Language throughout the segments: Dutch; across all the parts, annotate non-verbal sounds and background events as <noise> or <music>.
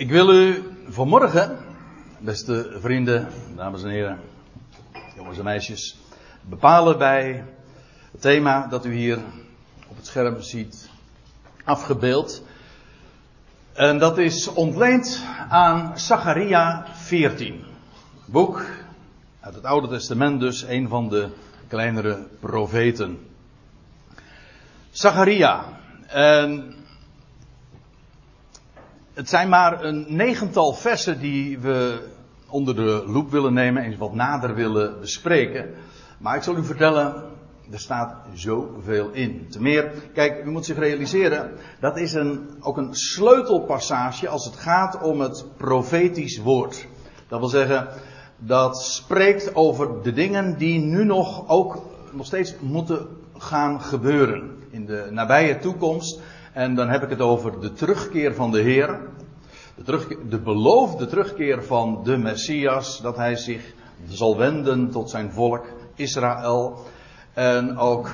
Ik wil u vanmorgen, beste vrienden, dames en heren, jongens en meisjes, bepalen bij het thema dat u hier op het scherm ziet afgebeeld. En dat is ontleend aan Zacharia 14. Boek uit het Oude Testament dus, een van de kleinere profeten. Zacharia. En het zijn maar een negental versen die we onder de loep willen nemen en wat nader willen bespreken. Maar ik zal u vertellen, er staat zoveel in. Ten meer, kijk, u moet zich realiseren, dat is een, ook een sleutelpassage als het gaat om het profetisch woord. Dat wil zeggen, dat spreekt over de dingen die nu nog ook nog steeds moeten gaan gebeuren. In de nabije toekomst. En dan heb ik het over de terugkeer van de Heer. De, de beloofde terugkeer van de Messias. Dat hij zich zal wenden tot zijn volk Israël. En ook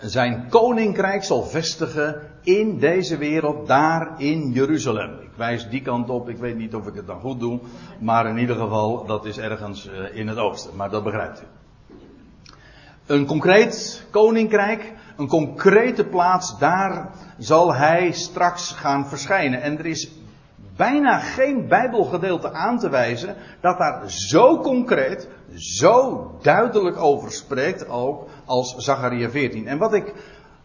zijn koninkrijk zal vestigen in deze wereld, daar in Jeruzalem. Ik wijs die kant op, ik weet niet of ik het dan goed doe, maar in ieder geval, dat is ergens eh, in het oosten, maar dat begrijpt u. Een concreet koninkrijk, een concrete plaats, daar zal hij straks gaan verschijnen. En er is bijna geen Bijbelgedeelte aan te wijzen dat daar zo concreet, zo duidelijk over spreekt ook als Zacharia 14. En wat ik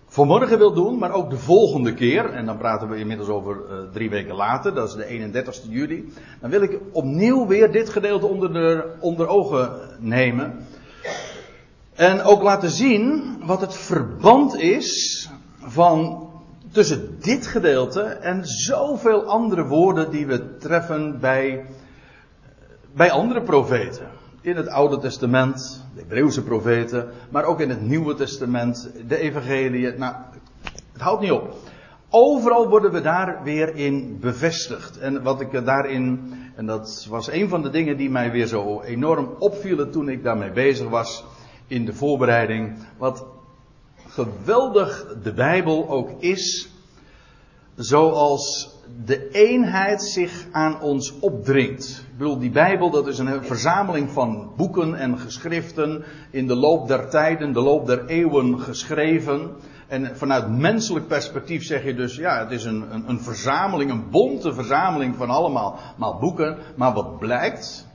vanmorgen wil doen, maar ook de volgende keer, en dan praten we inmiddels over uh, drie weken later, dat is de 31ste juli, dan wil ik opnieuw weer dit gedeelte onder, de, onder ogen nemen. En ook laten zien wat het verband is van tussen dit gedeelte en zoveel andere woorden die we treffen bij, bij andere profeten. In het Oude Testament, de Hebreeuwse profeten, maar ook in het Nieuwe Testament, de Evangelie. Nou, het houdt niet op. Overal worden we daar weer in bevestigd. En wat ik daarin, en dat was een van de dingen die mij weer zo enorm opvielen toen ik daarmee bezig was in de voorbereiding. Wat geweldig de Bijbel ook is, zoals de eenheid zich aan ons opdringt. Ik bedoel, die Bijbel dat is een verzameling van boeken en geschriften in de loop der tijden, de loop der eeuwen geschreven. En vanuit menselijk perspectief zeg je dus, ja, het is een, een, een verzameling, een bonte verzameling van allemaal maar boeken. Maar wat blijkt?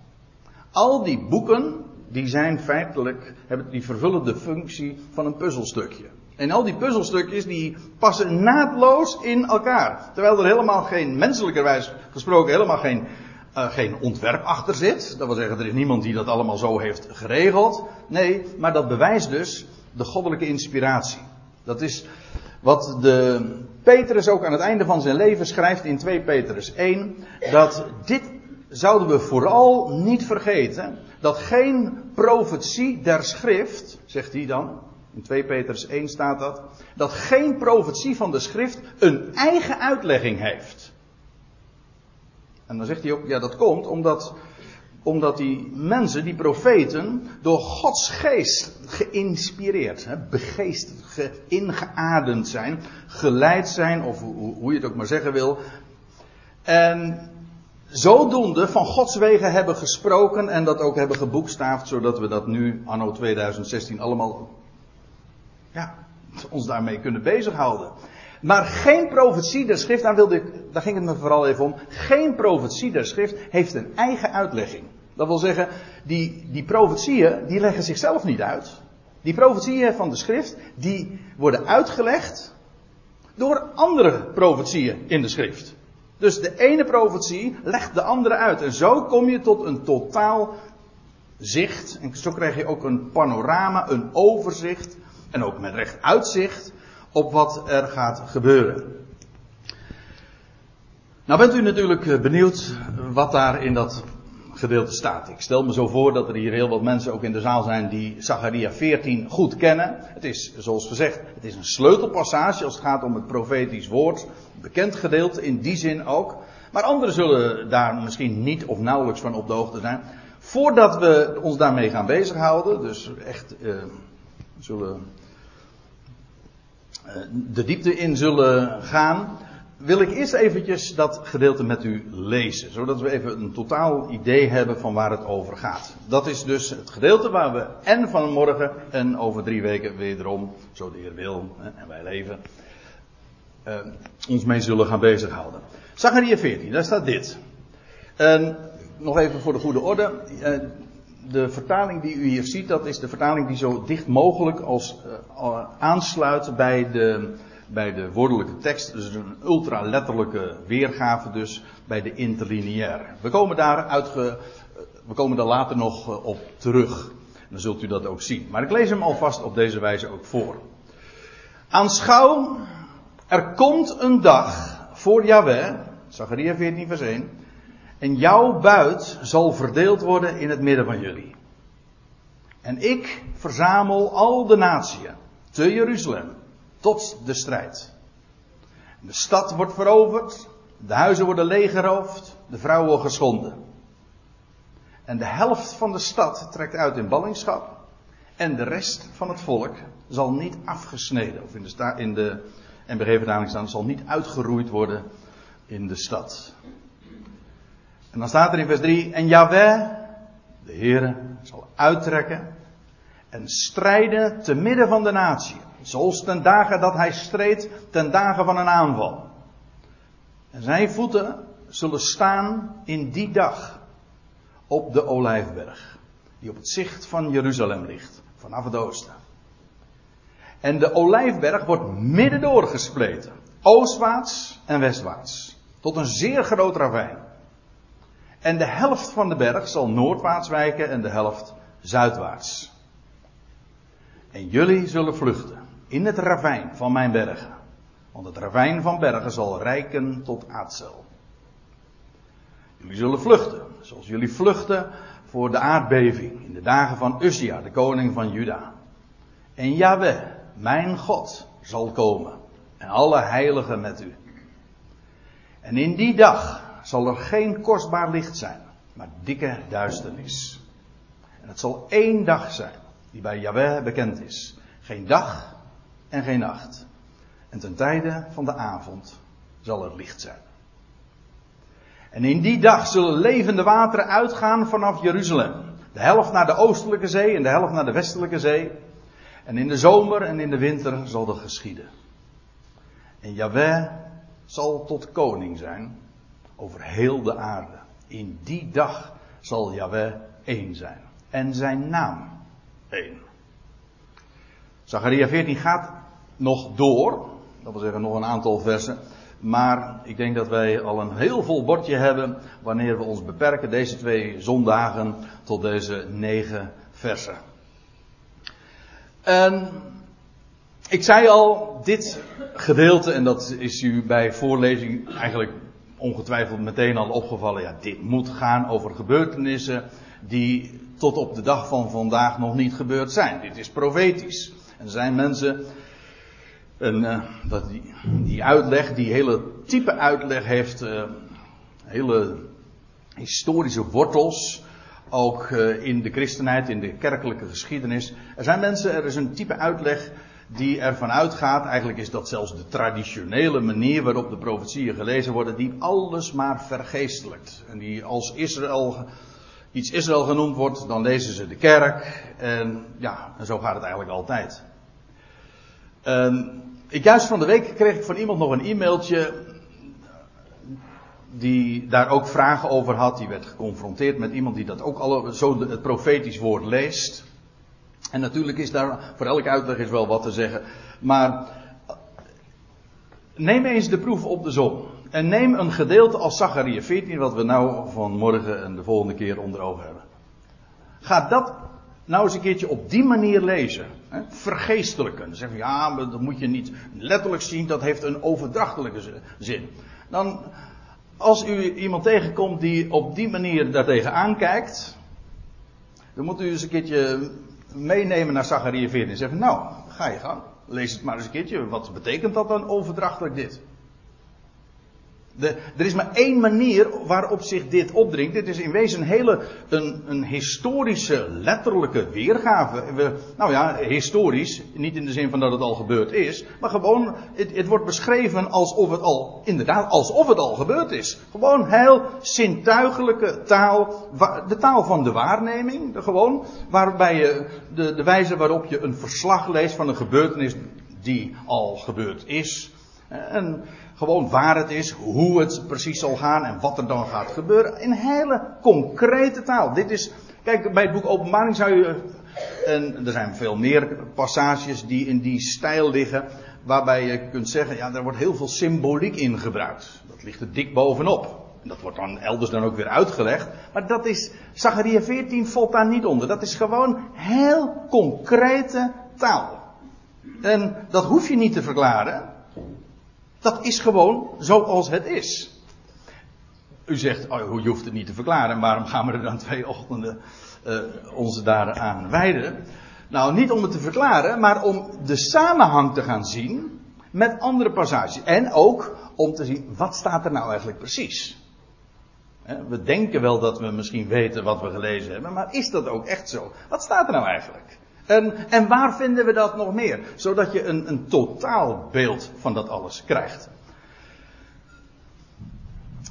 Al die boeken, die zijn feitelijk, die vervullen de functie van een puzzelstukje. En al die puzzelstukjes die passen naadloos in elkaar. Terwijl er helemaal geen, menselijkerwijs gesproken, helemaal geen, uh, geen ontwerp achter zit. Dat wil zeggen, er is niemand die dat allemaal zo heeft geregeld. Nee, maar dat bewijst dus de goddelijke inspiratie. Dat is wat de Petrus ook aan het einde van zijn leven schrijft in 2 Petrus 1. Dat dit zouden we vooral niet vergeten. Dat geen profetie der schrift, zegt hij dan, in 2 Petrus 1 staat dat. Dat geen profetie van de schrift een eigen uitlegging heeft. En dan zegt hij ook, ja dat komt omdat, omdat die mensen, die profeten, door Gods geest geïnspireerd, hè, begeesterd, ingeademd zijn, geleid zijn, of hoe, hoe je het ook maar zeggen wil. En zodoende van Gods wegen hebben gesproken en dat ook hebben geboekstaafd, zodat we dat nu, anno 2016, allemaal ja, ons daarmee kunnen bezighouden. Maar geen profetie der schrift, daar, wilde ik, daar ging het me vooral even om. Geen profetie der schrift heeft een eigen uitlegging. Dat wil zeggen, die, die profetieën, die leggen zichzelf niet uit. Die profetieën van de schrift, die worden uitgelegd door andere profetieën in de schrift. Dus de ene profetie legt de andere uit. En zo kom je tot een totaal zicht. En zo krijg je ook een panorama, een overzicht en ook met recht uitzicht op wat er gaat gebeuren. Nou bent u natuurlijk eh, benieuwd wat daar in dat gedeelte staat. Ik stel me zo voor dat er hier heel wat mensen ook in de zaal zijn die Zacharia 14 goed kennen. Het is, zoals gezegd, het is een sleutelpassage als het gaat om het profetisch woord. Bekend gedeelte in die zin ook. Maar anderen zullen daar misschien niet of nauwelijks van op de hoogte zijn. Voordat we ons daarmee gaan bezighouden, dus echt uh, zullen de diepte in zullen gaan, wil ik eerst eventjes dat gedeelte met u lezen, zodat we even een totaal idee hebben van waar het over gaat. Dat is dus het gedeelte waar we en vanmorgen en over drie weken wederom, zo de Heer wil en wij leven, uh, ons mee zullen gaan bezighouden. Zachariah 14, daar staat dit. En nog even voor de goede orde. Uh, de vertaling die u hier ziet, dat is de vertaling die zo dicht mogelijk als uh, aansluit bij de bij de woordelijke tekst. Dus een ultraletterlijke weergave dus bij de interlineaire. We komen daar, uitge, we komen daar later nog eh, op terug. Dan zult u dat ook zien. Maar ik lees hem alvast op deze wijze ook voor. Aanschouw, er komt een dag voor Yahweh, Zachariah 14 vers 1, en jouw buit zal verdeeld worden in het midden van jullie. En ik verzamel al de natieën te Jeruzalem tot de strijd. De stad wordt veroverd, de huizen worden leeggeroofd, de vrouwen geschonden. En de helft van de stad trekt uit in ballingschap. En de rest van het volk zal niet afgesneden, of in de, in de staan, zal niet uitgeroeid worden in de stad. En dan staat er in vers 3, en Yahweh, de Heere, zal uittrekken en strijden te midden van de natie. Zoals ten dagen dat hij streed, ten dagen van een aanval. En zijn voeten zullen staan in die dag op de Olijfberg, die op het zicht van Jeruzalem ligt, vanaf het oosten. En de Olijfberg wordt midden doorgespleten, oostwaarts en westwaarts, tot een zeer groot ravijn. En de helft van de berg zal noordwaarts wijken en de helft zuidwaarts. En jullie zullen vluchten in het ravijn van mijn bergen. Want het ravijn van bergen zal rijken tot Aatzel. Jullie zullen vluchten, zoals jullie vluchten voor de aardbeving in de dagen van Uzia, de koning van Juda. En Yahweh, mijn God, zal komen en alle heiligen met u. En in die dag zal er geen kostbaar licht zijn, maar dikke duisternis. En het zal één dag zijn die bij Yahweh bekend is. Geen dag en geen nacht. En ten tijde van de avond zal er licht zijn. En in die dag zullen levende wateren uitgaan vanaf Jeruzalem. De helft naar de oostelijke zee en de helft naar de westelijke zee. En in de zomer en in de winter zal dat geschieden. En Yahweh zal tot koning zijn over heel de aarde. In die dag zal Yahweh één zijn. En zijn naam één. Zachariah 14 gaat nog door. Dat wil zeggen nog een aantal versen. Maar ik denk dat wij al een heel vol bordje hebben wanneer we ons beperken deze twee zondagen tot deze negen versen. En ik zei al, dit gedeelte, en dat is u bij voorlezing eigenlijk ongetwijfeld meteen al opgevallen. Ja, dit moet gaan over gebeurtenissen die tot op de dag van vandaag nog niet gebeurd zijn. Dit is profetisch. En er zijn mensen en uh, dat die, die, uitleg, die hele type uitleg heeft uh, hele historische wortels. Ook uh, in de christenheid, in de kerkelijke geschiedenis. Er zijn mensen, er is een type uitleg die ervan uitgaat, eigenlijk is dat zelfs de traditionele manier waarop de profetieën gelezen worden, die alles maar vergeestelijkt. En die als Israël, iets Israël genoemd wordt, dan lezen ze de kerk. En ja, en zo gaat het eigenlijk altijd. En ik juist van de week kreeg ik van iemand nog een e-mailtje. Die daar ook vragen over had. Die werd geconfronteerd met iemand die dat ook alle, zo het profetisch woord leest. En natuurlijk is daar voor elke uitleg is wel wat te zeggen. Maar neem eens de proef op de zon. En neem een gedeelte als Zachariah 14, wat we nou vanmorgen en de volgende keer onder ogen hebben. Ga dat nou eens een keertje op die manier lezen. Hè? Vergeestelijken. Dan ja, dat moet je niet letterlijk zien, dat heeft een overdrachtelijke zin. Dan, als u iemand tegenkomt die op die manier daartegen aankijkt, dan moet u eens een keertje meenemen naar Zachariah 14 en zeggen, nou, ga je gang. Lees het maar eens een keertje. Wat betekent dat dan overdrachtelijk dit? Er is maar één manier waarop zich dit opdringt. Dit is in wezen een hele een, een historische, letterlijke weergave. We, nou ja, historisch, niet in de zin van dat het al gebeurd is, maar gewoon, het, het wordt beschreven alsof het al, inderdaad, alsof het al gebeurd is. Gewoon heel zintuigelijke taal, de taal van de waarneming, de, gewoon, waarbij je, de, de wijze waarop je een verslag leest van een gebeurtenis die al gebeurd is. En gewoon waar het is, hoe het precies zal gaan en wat er dan gaat gebeuren. In hele concrete taal. Dit is, kijk, bij het boek Openbaring zou je, en er zijn veel meer passages die in die stijl liggen, waarbij je kunt zeggen, ja, er wordt heel veel symboliek in gebruikt. Dat ligt er dik bovenop. En dat wordt dan elders dan ook weer uitgelegd. Maar dat is, Zachariah 14 valt daar niet onder. Dat is gewoon heel concrete taal. En dat hoef je niet te verklaren. Dat is gewoon zoals het is. U zegt, oh, je hoeft het niet te verklaren, waarom gaan we er dan twee ochtenden uh, ons daaraan wijden? Nou, niet om het te verklaren, maar om de samenhang te gaan zien met andere passages. En ook om te zien, wat staat er nou eigenlijk precies? We denken wel dat we misschien weten wat we gelezen hebben, maar is dat ook echt zo? Wat staat er nou eigenlijk? En, en waar vinden we dat nog meer? Zodat je een, een totaalbeeld van dat alles krijgt.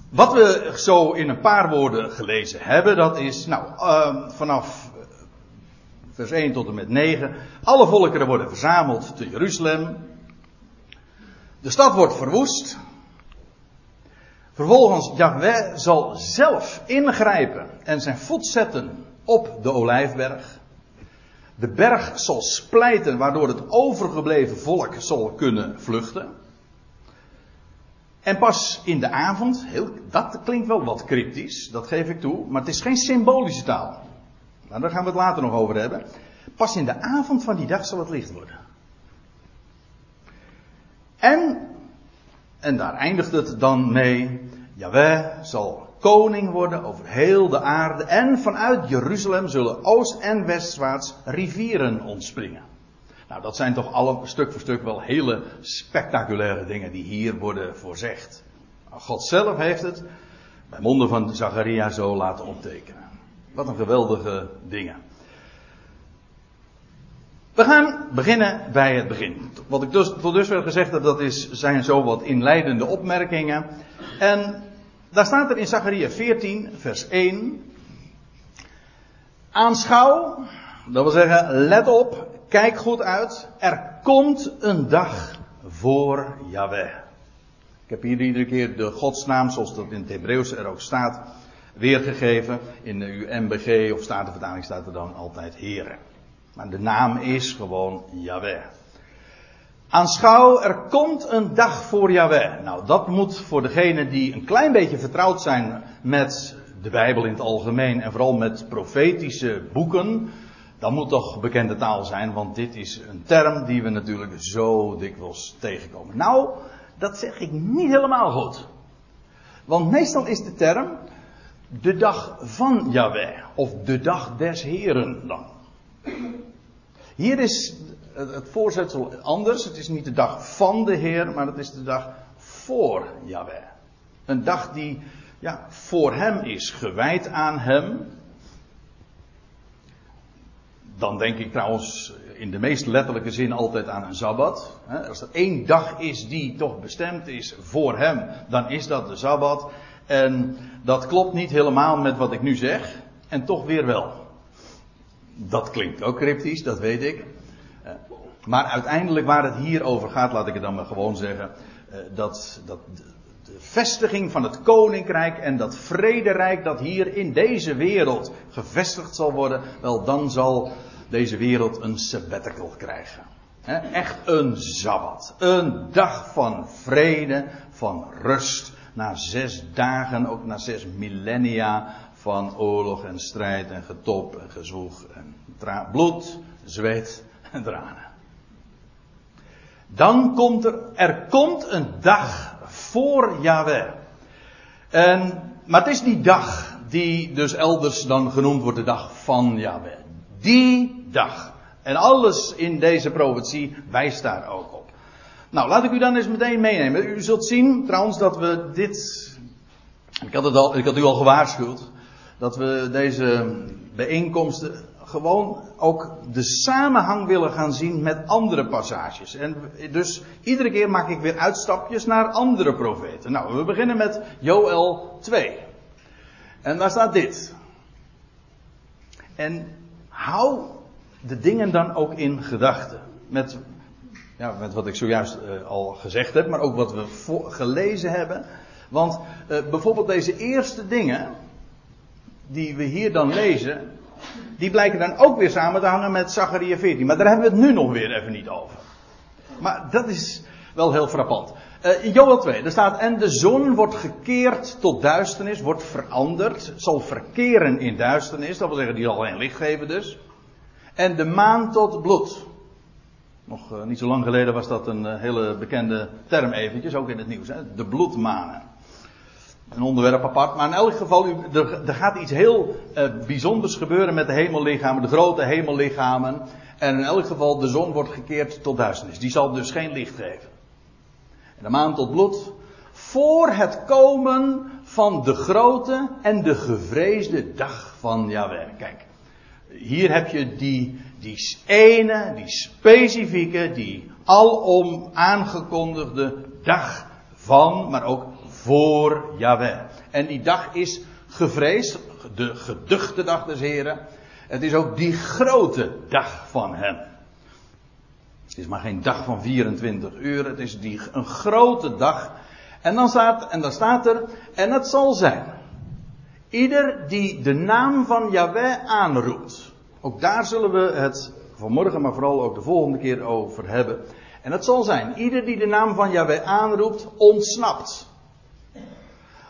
Wat we zo in een paar woorden gelezen hebben, dat is, nou, uh, vanaf vers 1 tot en met 9. Alle volkeren worden verzameld te Jeruzalem. De stad wordt verwoest. Vervolgens, Yahweh zal zelf ingrijpen en zijn voet zetten op de olijfberg. De berg zal splijten, waardoor het overgebleven volk zal kunnen vluchten. En pas in de avond, heel, dat klinkt wel wat cryptisch, dat geef ik toe, maar het is geen symbolische taal. Nou, daar gaan we het later nog over hebben. Pas in de avond van die dag zal het licht worden. En, en daar eindigt het dan mee, Jaweh zal koning worden over heel de aarde. En vanuit Jeruzalem zullen oost- en westwaarts rivieren ontspringen. Nou, dat zijn toch alle stuk voor stuk wel hele spectaculaire dingen die hier worden voorzegd. God zelf heeft het bij monden van Zacharia zo laten optekenen. Wat een geweldige dingen. We gaan beginnen bij het begin. Wat ik dus, tot dusver gezegd heb, dat is, zijn zo wat inleidende opmerkingen. En daar staat er in Zachariah 14, vers 1. Aanschouw, dat wil zeggen, let op, kijk goed uit. Er komt een dag voor Yahweh. Ik heb hier iedere keer de godsnaam, zoals dat in het Hebreeuws er ook staat, weergegeven. In de UMBG of Statenvertaling staat er dan altijd Heren. Maar de naam is gewoon Yahweh. Aanschouw, er komt een dag voor Yahweh. Nou, dat moet voor degenen die een klein beetje vertrouwd zijn met de Bijbel in het algemeen en vooral met profetische boeken, dan moet toch bekende taal zijn, want dit is een term die we natuurlijk zo dikwijls tegenkomen. Nou, dat zeg ik niet helemaal goed. Want meestal is de term de dag van Yahweh, of de dag des Heren dan. Hier is het voorzetsel anders. Het is niet de dag van de Heer, maar het is de dag voor Yahweh. Een dag die ja, voor Hem is, gewijd aan Hem. Dan denk ik trouwens in de meest letterlijke zin altijd aan een Sabbat. Als er één dag is die toch bestemd is voor Hem, dan is dat de Sabbat. En dat klopt niet helemaal met wat ik nu zeg, en toch weer wel. Dat klinkt ook cryptisch, dat weet ik. Maar uiteindelijk waar het hier over gaat, laat ik het dan maar gewoon zeggen, eh, dat, dat de vestiging van het koninkrijk en dat vrederijk dat hier in deze wereld gevestigd zal worden, wel dan zal deze wereld een sabbatical krijgen. Echt een sabbat. Een dag van vrede, van rust. Na zes dagen, ook na zes millennia van oorlog en strijd en getop en gezwoeg en bloed, zweet en tranen. Dan komt er, er komt een dag voor Yahweh. En, maar het is die dag die dus elders dan genoemd wordt de dag van Yahweh. Die dag. En alles in deze profetie wijst daar ook op. Nou, laat ik u dan eens meteen meenemen. U zult zien trouwens dat we dit. Ik had, het al, ik had u al gewaarschuwd. Dat we deze bijeenkomsten gewoon ook de samenhang willen gaan zien met andere passages. En dus iedere keer maak ik weer uitstapjes naar andere profeten. Nou, we beginnen met Joel 2. En daar staat dit. En hou de dingen dan ook in gedachten. Met, ja, met wat ik zojuist uh, al gezegd heb, maar ook wat we gelezen hebben. Want uh, bijvoorbeeld deze eerste dingen, die we hier dan lezen, die blijken dan ook weer samen te hangen met Zachariah 14. Maar daar hebben we het nu nog weer even niet over. Maar dat is wel heel frappant. Uh, Joel 2, daar staat, en de zon wordt gekeerd tot duisternis, wordt veranderd, zal verkeren in duisternis, dat wil zeggen, die zal geen licht geven dus. En de maan tot bloed. Nog uh, niet zo lang geleden was dat een uh, hele bekende term eventjes, ook in het nieuws, hè? de bloedmanen. Een onderwerp apart, maar in elk geval, er, gaat iets heel uh, bijzonders gebeuren met de hemellichamen, de grote hemellichamen. En in elk geval, de zon wordt gekeerd tot duisternis. Die zal dus geen licht geven. En de maan tot bloed. Voor het komen van de grote en de gevreesde dag van Yahweh. Kijk, hier heb je die, die ene, die specifieke, die alom aangekondigde dag van, maar ook voor Yahweh. En die dag is gevreesd, de geduchte dag des Heren. Het is ook die grote dag van hem. Het is maar geen dag van 24 uur, het is die, een grote dag. En dan staat, en dan staat er, en het zal zijn. Ieder die de naam van Yahweh aanroept. Ook daar zullen we het vanmorgen, maar vooral ook de volgende keer over hebben. En het zal zijn, ieder die de naam van Yahweh aanroept, ontsnapt.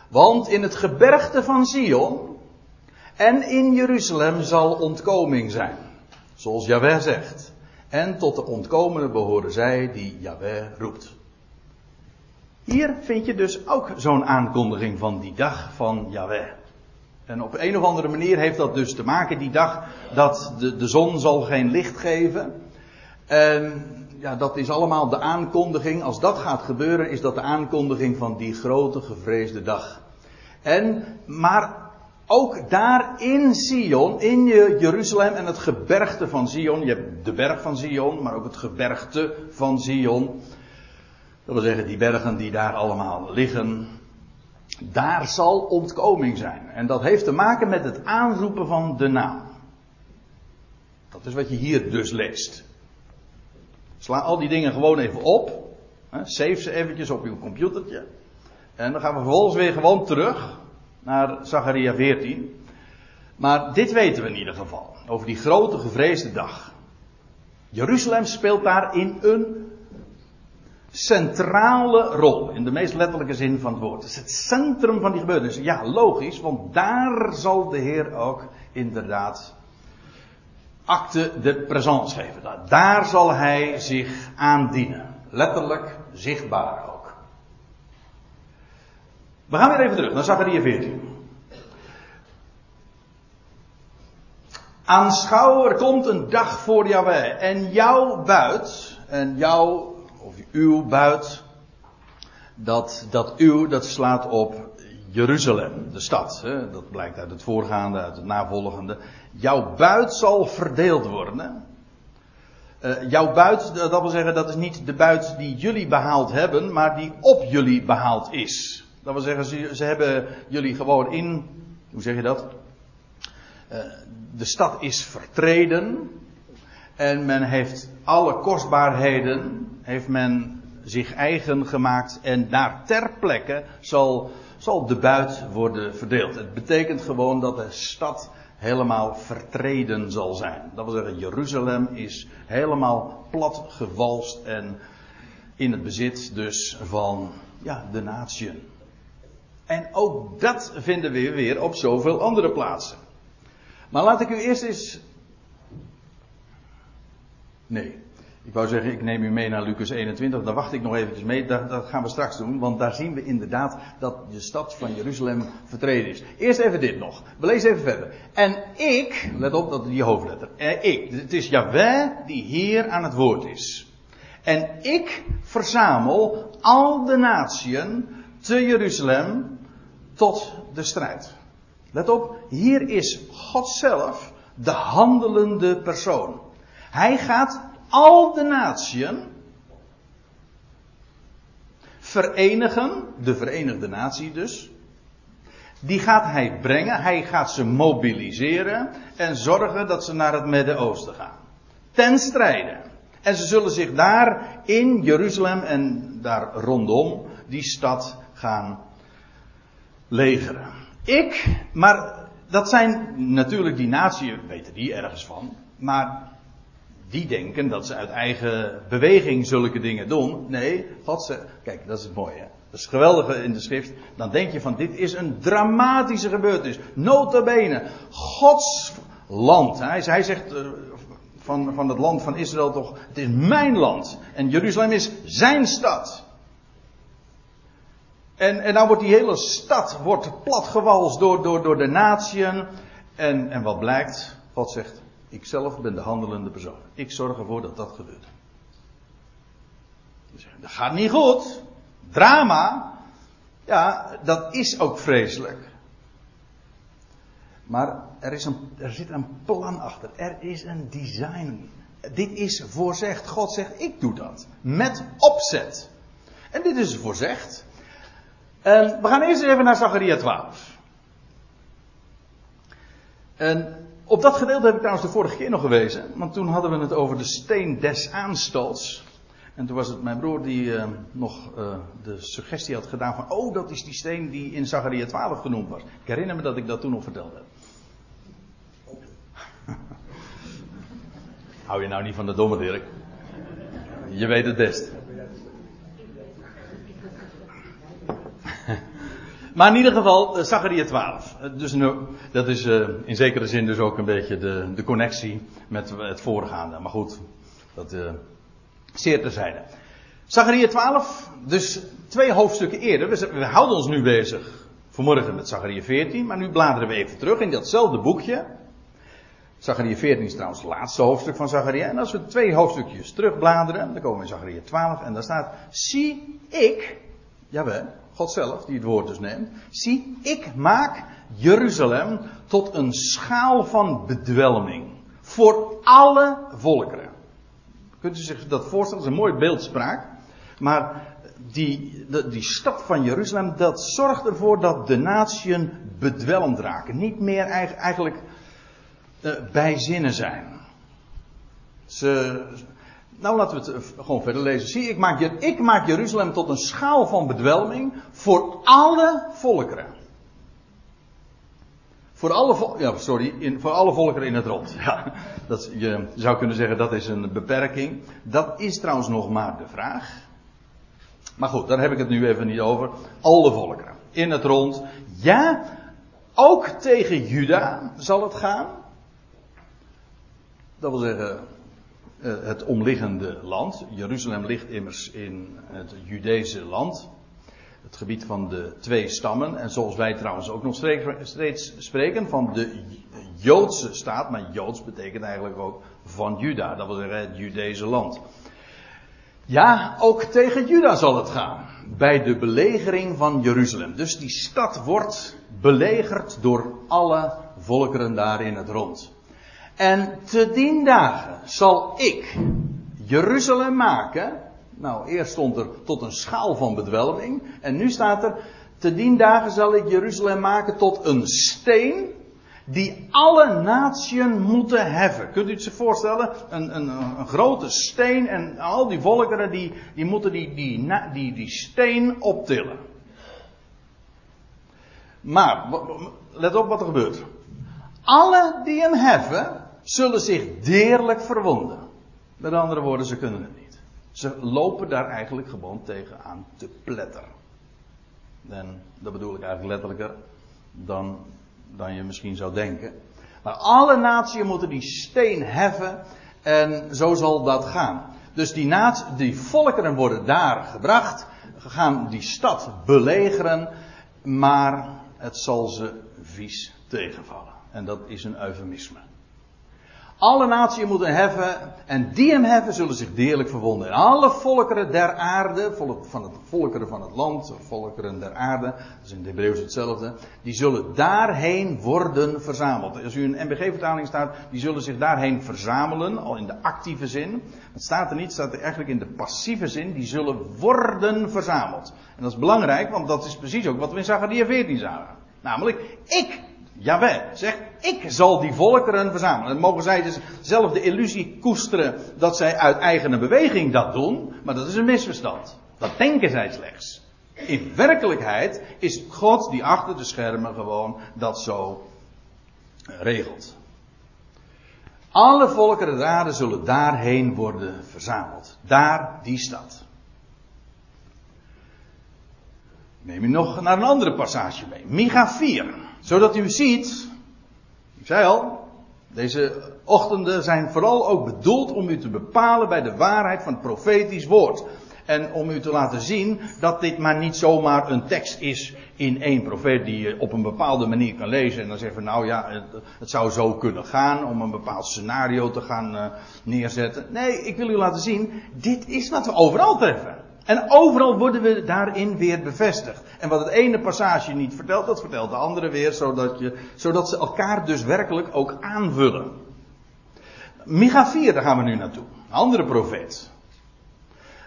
Want in het gebergte van Sion en in Jeruzalem zal ontkoming zijn. Zoals Yahweh zegt. En tot de ontkomenen behoren zij die Yahweh roept. Hier vind je dus ook zo'n aankondiging van die dag van Yahweh. En op een of andere manier heeft dat dus te maken, die dag, dat de, de zon zal geen licht geven. En ja, dat is allemaal de aankondiging. Als dat gaat gebeuren, is dat de aankondiging van die grote gevreesde dag. En, maar ook daar in Sion, in Jeruzalem en het gebergte van Sion. Je hebt de berg van Sion, maar ook het gebergte van Sion. Dat wil zeggen, die bergen die daar allemaal liggen. Daar zal ontkoming zijn. En dat heeft te maken met het aanroepen van de naam. Dat is wat je hier dus leest. Sla al die dingen gewoon even op. Save ze eventjes op uw computertje. En dan gaan we vervolgens weer gewoon terug naar Zacharia 14. Maar dit weten we in ieder geval. Over die grote gevreesde dag. Jeruzalem speelt daarin een centrale rol. In de meest letterlijke zin van het woord. Het is het centrum van die gebeurtenissen. Ja, logisch, want daar zal de Heer ook inderdaad acte de présence geven. Daar zal hij zich aandienen. Letterlijk, zichtbaar ook. We gaan weer even terug naar Zachariah 14. Aanschouw, er komt een dag voor Yahweh. En jouw buit, en jouw, of uw buit, dat, dat uw, dat slaat op Jeruzalem, de stad. Hè? Dat blijkt uit het voorgaande, uit het navolgende. Jouw buit zal verdeeld worden. Uh, jouw buit, dat wil zeggen, dat is niet de buit die jullie behaald hebben, maar die op jullie behaald is. Dat wil zeggen, ze, ze hebben jullie gewoon in, hoe zeg je dat? Uh, de stad is vertreden. En men heeft alle kostbaarheden, heeft men zich eigen gemaakt. En daar ter plekke zal, zal de buit worden verdeeld. Het betekent gewoon dat de stad helemaal vertreden zal zijn. Dat wil zeggen, Jeruzalem is helemaal plat gewalst en in het bezit dus van ja, de natieën. En ook dat vinden we weer op zoveel andere plaatsen. Maar laat ik u eerst eens. Nee. Ik wou zeggen, ik neem u mee naar Lucas 21. Daar wacht ik nog eventjes mee. Dat, gaan we straks doen. Want daar zien we inderdaad dat de stad van Jeruzalem vertreden is. Eerst even dit nog. We lezen even verder. En ik, let op dat die hoofdletter. Eh, ik. Het is Yahweh die hier aan het woord is. En ik verzamel al de natieën te Jeruzalem tot de strijd. Let op, hier is God zelf de handelende persoon. Hij gaat al de natieën verenigen, de Verenigde Natie dus. Die gaat hij brengen, hij gaat ze mobiliseren en zorgen dat ze naar het Midden-Oosten gaan. Ten strijde. En ze zullen zich daar in Jeruzalem en daar rondom die stad gaan legeren. Ik, maar dat zijn natuurlijk die naties, weten die ergens van, maar die denken dat ze uit eigen beweging zulke dingen doen. Nee, God zegt, kijk, dat is het mooie. Dat is geweldige in de schrift. Dan denk je van, dit is een dramatische gebeurtenis. Nota bene, Gods land. Hij, hij zegt eh, van, van het land van Israël toch, het is mijn land. En Jeruzalem is zijn stad. En, en nou wordt die hele stad wordt platgewalst door, door, door de natieën. En, en wat blijkt? God zegt, ik zelf ben de handelende persoon. Ik zorg ervoor dat dat gebeurt. Dat gaat niet goed. Drama. Ja, dat is ook vreselijk. Maar er, is een, er zit een plan achter. Er is een design. Dit is voorzegd. God zegt, ik doe dat. Met opzet. En dit is voorzegd. En we gaan eerst even naar Zachariah 12. En op dat gedeelte heb ik trouwens de vorige keer nog gewezen. Want toen hadden we het over de steen des aanstals. En toen was het mijn broer die uh, nog uh, de suggestie had gedaan van... Oh, dat is die steen die in Zachariah 12 genoemd was. Ik herinner me dat ik dat toen nog vertelde. <laughs> Hou je nou niet van de domme Dirk? Je weet het best. Maar in ieder geval, uh, Zachariah 12. Dus nu, dat is uh, in zekere zin dus ook een beetje de, de connectie met het voorgaande. Maar goed, dat zeer terzijde. Zachariah 12, dus twee hoofdstukken eerder. We, we, houden ons nu bezig vanmorgen met Zachariah 14, maar nu bladeren we even terug in datzelfde boekje. Zachariah 14 is trouwens het laatste hoofdstuk van Zachariah. En als we twee hoofdstukjes terugbladeren, dan komen we in Zachariah 12 en daar staat: Zie ik, jawel, God zelf, die het woord dus neemt. Zie, ik maak Jeruzalem tot een schaal van bedwelming. Voor alle volkeren. Kunt u zich dat voorstellen? Dat is een mooi beeldspraak. Maar die, die stad van Jeruzalem, dat zorgt ervoor dat de natieën bedwelmd raken. Niet meer eigenlijk uh, bij zinnen zijn. Ze, nou, laten we het gewoon verder lezen. Zie, ik maak, ik maak Jeruzalem tot een schaal van bedwelming voor alle volkeren. Voor alle, ja, sorry, in, voor alle volkeren in het rond. <laughs> Ja, dat, je zou kunnen zeggen dat is een beperking. Dat is trouwens nog maar de vraag. Maar goed, daar heb ik het nu even niet over. Alle volkeren in het rond. Ja, ook tegen Juda zal het gaan. Dat wil zeggen, eh, het omliggende land. Jeruzalem ligt immers in het Judese land. Het gebied van de twee stammen. En zoals wij trouwens ook nog steeds spreken van de Joodse staat. Maar Joods betekent eigenlijk ook van Juda. Dat wil zeggen het Judese land. Ja, ook tegen Juda zal het gaan. Bij de belegering van Jeruzalem. Dus die stad wordt belegerd door alle volkeren daar in het rond. En te dien dagen zal ik Jeruzalem maken. Nou, eerst stond er tot een schaal van bedwelming. En nu staat er, te dien dagen zal ik Jeruzalem maken tot een steen die alle natieën moeten heffen. Kunt u het zich voorstellen? Een, een, een grote steen en al die volkeren die, die moeten die, die, die, die steen optillen. Maar, let op wat er gebeurt. Alle die hem heffen, zullen zich deerlijk verwonden. Met andere woorden, ze kunnen het niet. Ze lopen daar eigenlijk gewoon tegenaan te pletteren. En dat bedoel ik eigenlijk letterlijker dan, dan je misschien zou denken. Maar alle naties moeten die steen heffen en zo zal dat gaan. Dus die, natie, die volkeren worden daar gebracht, gaan die stad belegeren, maar het zal ze vies tegenvallen. En dat is een eufemisme. Alle naties moeten heffen. En die hem heffen zullen zich deerlijk verwonden. En alle volkeren der aarde, van het, volkeren van het land, volkeren der aarde, dat is in het Hebreeuws hetzelfde, die zullen daarheen worden verzameld. Als u een MBG-vertaling staat, die zullen zich daarheen verzamelen, al in de actieve zin. Het staat er niet, staat er eigenlijk in de passieve zin, die zullen worden verzameld. En dat is belangrijk, want dat is precies ook wat we in Zachariah 14 zagen. Namelijk, ik Jawel, zegt, ik zal die volkeren verzamelen. En mogen zij dus zelf de illusie koesteren dat zij uit eigen beweging dat doen, maar dat is een misverstand. Dat denken zij slechts. In werkelijkheid is God die achter de schermen gewoon dat zo regelt. Alle volkeren raden zullen daarheen worden verzameld. Daar, die stad. Neem u nog naar een andere passage mee. Micha 4 zodat u ziet, ik zei al, deze ochtenden zijn vooral ook bedoeld om u te bepalen bij de waarheid van het profetisch woord. En om u te laten zien dat dit maar niet zomaar een tekst is in één profeet die je op een bepaalde manier kan lezen. En dan zeggen we nou ja, het, zou zo kunnen gaan om een bepaald scenario te gaan uh, neerzetten. Nee, ik wil u laten zien, dit is wat we overal treffen. En overal worden we daarin weer bevestigd. En wat het ene passage niet vertelt, dat vertelt de andere weer, zodat, je, zodat ze elkaar dus werkelijk ook aanvullen. Micha 4, daar gaan we nu naartoe. Een andere profeet.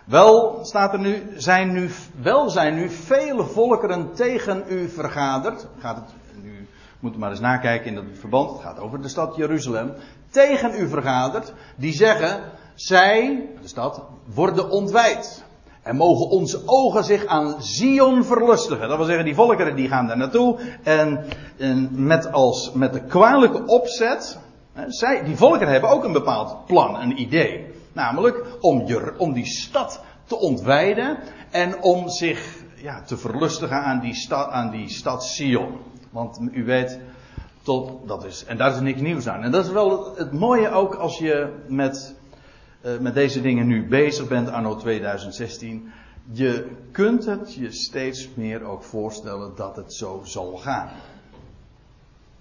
Wel staat er nu, zijn nu, wel zijn nu vele volkeren tegen u vergaderd. Gaat het, nu moet u maar eens nakijken in dat verband. Het gaat over de stad Jeruzalem. Tegen u vergaderd. Die zeggen, zij, de stad, worden ontwijd. En mogen onze ogen zich aan Zion verlustigen. Dat wil zeggen, die volkeren die gaan daar naartoe. En, en met, als, met de kwalijke opzet. Hè, zij, die volkeren hebben ook een bepaald plan, een idee. Namelijk om, je, om die stad te ontwijden. En om zich ja, te verlustigen aan die, stad, aan die stad Sion. Want u weet, tot, dat is, en daar is niks nieuws aan. En dat is wel het mooie ook als je met uh, met deze dingen nu bezig bent, anno 2016. Je kunt het je steeds meer ook voorstellen dat het zo zal gaan.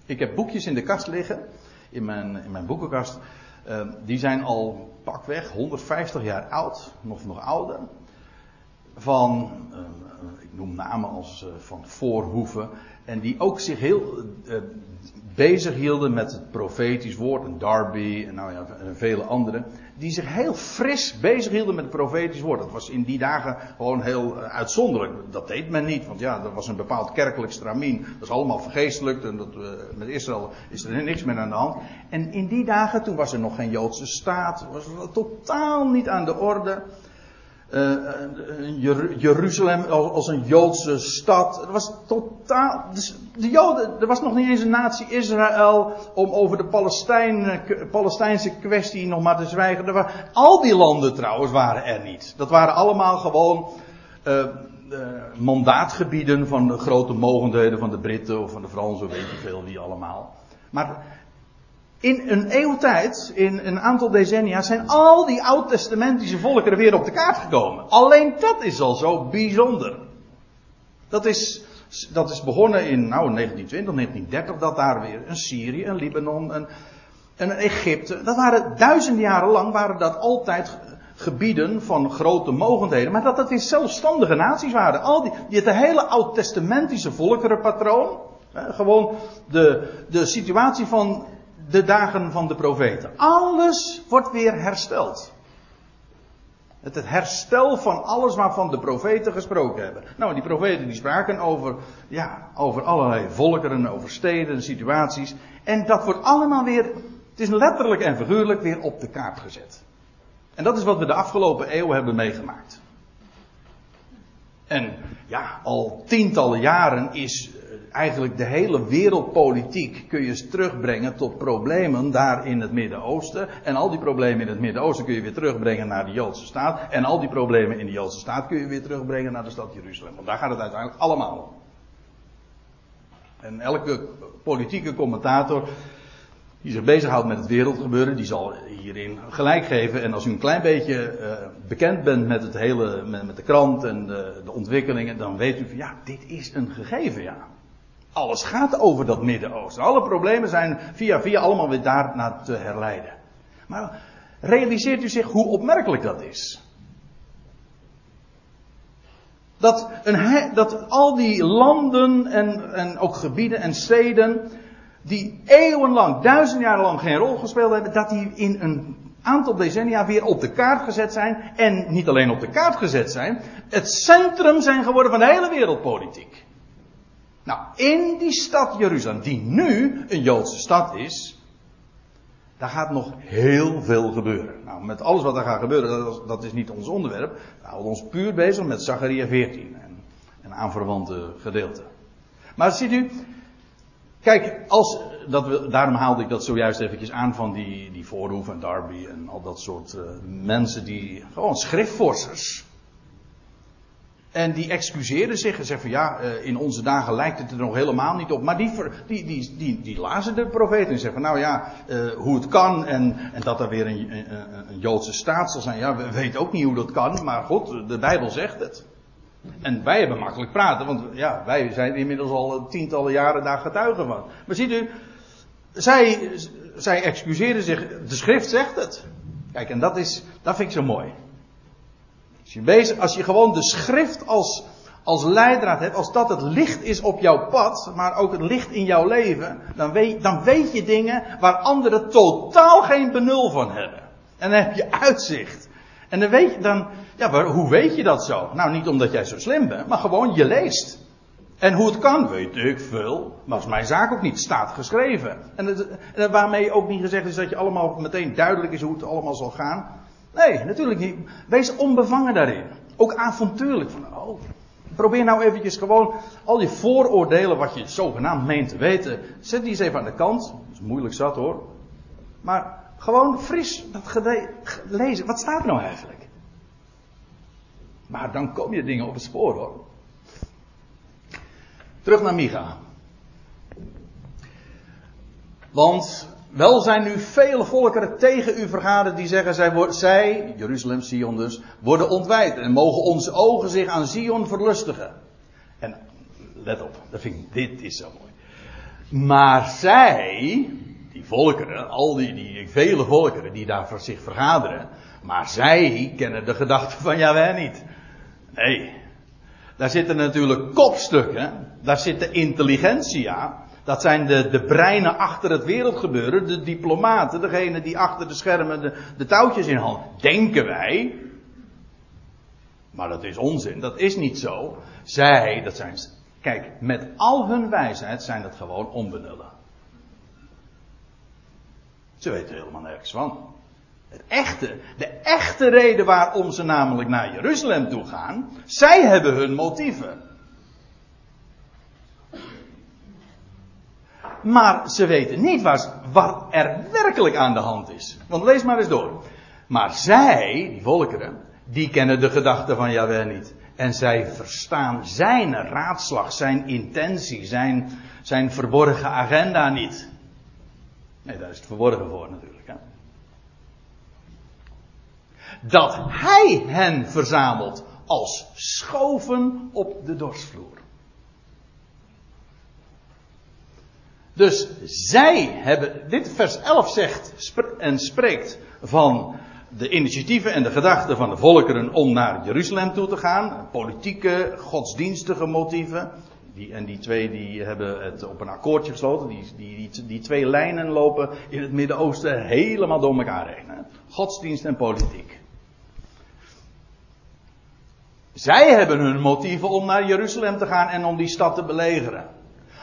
Ik heb boekjes in de kast liggen, in mijn, in mijn boekenkast. Uh, die zijn al pakweg 150 jaar oud, nog, nog ouder. Van, ik noem namen als van Voorhoeven. En die ook zich heel bezig hielden met het profetisch woord. En Darby en nou ja, en vele anderen die zich heel fris bezig hielden met het profetisch woord. Dat was in die dagen gewoon heel eh, uitzonderlijk. Dat deed men niet, want ja, er was een bepaald kerkelijk stramien. Dat is allemaal vergeestelijkt en dat, met Israël is er niks meer aan de hand. En in die dagen, toen was er nog geen Joodse staat, was er totaal niet aan de orde. Uh, Jeruzalem als een Joodse stad. Het was totaal. Dus de Joden, er was nog niet eens een natie Israël om over de Palestijn, Palestijnse kwestie nog maar te zwijgen. Er waren, al die landen trouwens waren er niet. Dat waren allemaal gewoon uh, mandaatgebieden van de grote mogendheden van de Britten of van de Fransen, weet je veel wie allemaal. Maar in een eeuwtijd, in een aantal decennia, zijn al die oud-testamentische volkeren weer op de kaart gekomen. Alleen dat is al zo bijzonder. Dat is, dat is begonnen in nou, 1920, 1930, dat daar weer een Syrië, een Libanon, een, een Egypte. Dat waren duizenden jaren lang, waren dat altijd gebieden van grote mogendheden. Maar dat dat weer zelfstandige naties waren. Al die, die het hele oud-testamentische volkerenpatroon. Gewoon de, de situatie van de dagen van de profeten. Alles wordt weer hersteld. Het herstel van alles waarvan de profeten gesproken hebben. Nou, die profeten die spraken over, ja, over allerlei volkeren, over steden, situaties. En dat wordt allemaal weer, het is letterlijk en figuurlijk weer op de kaart gezet. En dat is wat we de afgelopen eeuw hebben meegemaakt. En ja, al tientallen jaren is eigenlijk de hele wereldpolitiek kun je terugbrengen tot problemen daar in het Midden-Oosten. En al die problemen in het Midden-Oosten kun je weer terugbrengen naar de Joodse staat. En al die problemen in de Joodse staat kun je weer terugbrengen naar de stad Jeruzalem. Want daar gaat het uiteindelijk allemaal om. En elke politieke commentator die zich bezighoudt met het wereldgebeuren, die zal hierin gelijk geven. En als u een klein beetje uh, bekend bent met het hele, met, met de krant en de, de, ontwikkelingen, dan weet u van ja, dit is een gegeven, ja. Alles gaat over dat Midden-Oosten. Alle problemen zijn via via allemaal weer daar naar te herleiden. Maar realiseert u zich hoe opmerkelijk dat is? Dat, een, dat al die landen en, en ook gebieden en steden, die eeuwenlang, duizend jaar lang geen rol gespeeld hebben, dat die in een aantal decennia weer op de kaart gezet zijn. En niet alleen op de kaart gezet zijn, het centrum zijn geworden van de hele wereldpolitiek. Nou, in die stad Jeruzalem, die nu een Joodse stad is, daar gaat nog heel veel gebeuren. Nou, met alles wat er gaat gebeuren, dat is, niet ons onderwerp. We houden ons puur bezig met Zacharia 14 en, en aanverwante gedeelten. Maar ziet u, kijk, als, dat we, daarom haalde ik dat zojuist eventjes aan van die, die Voorhoef en Darby en al dat soort uh, mensen die, gewoon schriftvorsers. En die excuseren zich en zeggen van ja, eh, in onze dagen lijkt het er nog helemaal niet op. Maar die, die, die, die, lazen de profeten en zeggen van nou ja, uh, hoe het kan en, en dat er weer een, een, een, Joodse staat zal zijn. Ja, we weten ook niet hoe dat kan, maar goed, de Bijbel zegt het. En wij hebben makkelijk praten, want ja, wij zijn inmiddels al tientallen jaren daar getuigen van. Maar ziet u, zij, zij excuseren zich, de schrift zegt het. Kijk, en dat is, dat vind ik zo mooi. Als je, als je gewoon de schrift als, als leidraad hebt, als dat het licht is op jouw pad, maar ook het licht in jouw leven, dan weet, dan weet je dingen waar anderen totaal geen benul van hebben. En dan heb je uitzicht. En dan weet je dan, ja, maar hoe weet je dat zo? Nou, niet omdat jij zo slim bent, maar gewoon je leest. En hoe het kan, weet ik veel. Maar is mijn zaak ook niet. Staat geschreven. En waarmee ook niet gezegd is dat je allemaal meteen duidelijk is hoe het allemaal zal gaan. Nee, natuurlijk niet. Wees onbevangen daarin. Ook avontuurlijk. Van, oh, probeer nou eventjes gewoon al die vooroordelen wat je zogenaamd meent te weten. Zet die eens even aan de kant. Dat is moeilijk zat hoor. Maar gewoon fris dat lezen. Wat staat er nou eigenlijk? Maar dan kom je dingen op het spoor hoor. Terug naar Micha. Want wel zijn nu vele volkeren tegen u vergaderd die zeggen, zij, zij, Jeruzalem, Sion dus, worden ontwijd en mogen onze ogen zich aan Sion verlustigen. En let op, dat vind ik, dit is zo mooi. Maar zij, die volkeren, al die, die vele volkeren die daar voor zich vergaderen, maar zij kennen de gedachten van Jawel niet. Nee, daar zitten natuurlijk kopstukken, daar zit de intelligentia, dat zijn de, de breinen achter het wereldgebeuren, de diplomaten, degene die achter de schermen de, de touwtjes in hand. Denken wij. Maar dat is onzin, dat is niet zo. Zij, dat zijn. Kijk, met al hun wijsheid zijn dat gewoon onbenullen. Ze weten helemaal nergens van. Het echte, de echte reden waarom ze namelijk naar Jeruzalem toe gaan, zij hebben hun motieven. Maar ze weten niet wat er werkelijk aan de hand is. Want lees maar eens door. Maar zij, die volkeren, die kennen de gedachten van Jahweh niet. En zij verstaan zijn raadslag, zijn intentie, zijn, zijn verborgen agenda niet. Nee, daar is het verborgen voor natuurlijk. Hè? Dat hij hen verzamelt als schoven op de dorsvloer. Dus zij hebben, dit vers 11 zegt en spreekt van de initiatieven en de gedachten van de volkeren om naar Jeruzalem toe te gaan. Politieke, godsdienstige motieven. Die, en die twee die hebben het op een akkoordje gesloten. Die, die, die, twee lijnen lopen in het Midden-Oosten helemaal door elkaar heen. Godsdienst en politiek. Zij hebben hun motieven om naar Jeruzalem te gaan en om die stad te belegeren.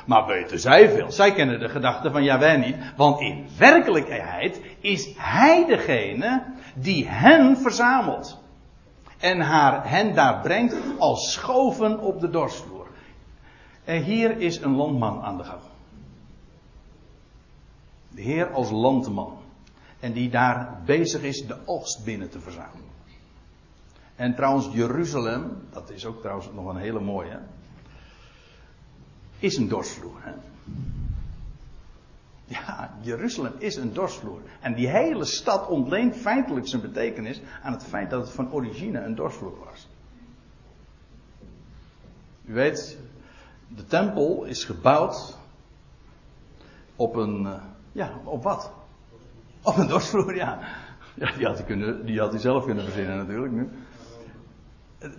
Maar weten zij veel. Zij kennen de gedachten van Jawel niet. Want in werkelijkheid is hij degene die hen verzamelt. En haar, hen daar brengt als schoven op de dorsvloer. En hier is een landman aan de gang. De Heer als landman. En die daar bezig is de oogst binnen te verzamelen. En trouwens, Jeruzalem, dat is ook trouwens nog een hele mooie is een dorsvloer. Hè? Ja, Jeruzalem is een dorsvloer. En die hele stad ontleent feitelijk zijn betekenis aan het feit dat het van origine een dorsvloer was. U weet, de tempel is gebouwd op een, eh, ja, op wat? Op een dorsvloer, ja. Ja, die had hij, kunnen, die had hij zelf kunnen verzinnen natuurlijk nu.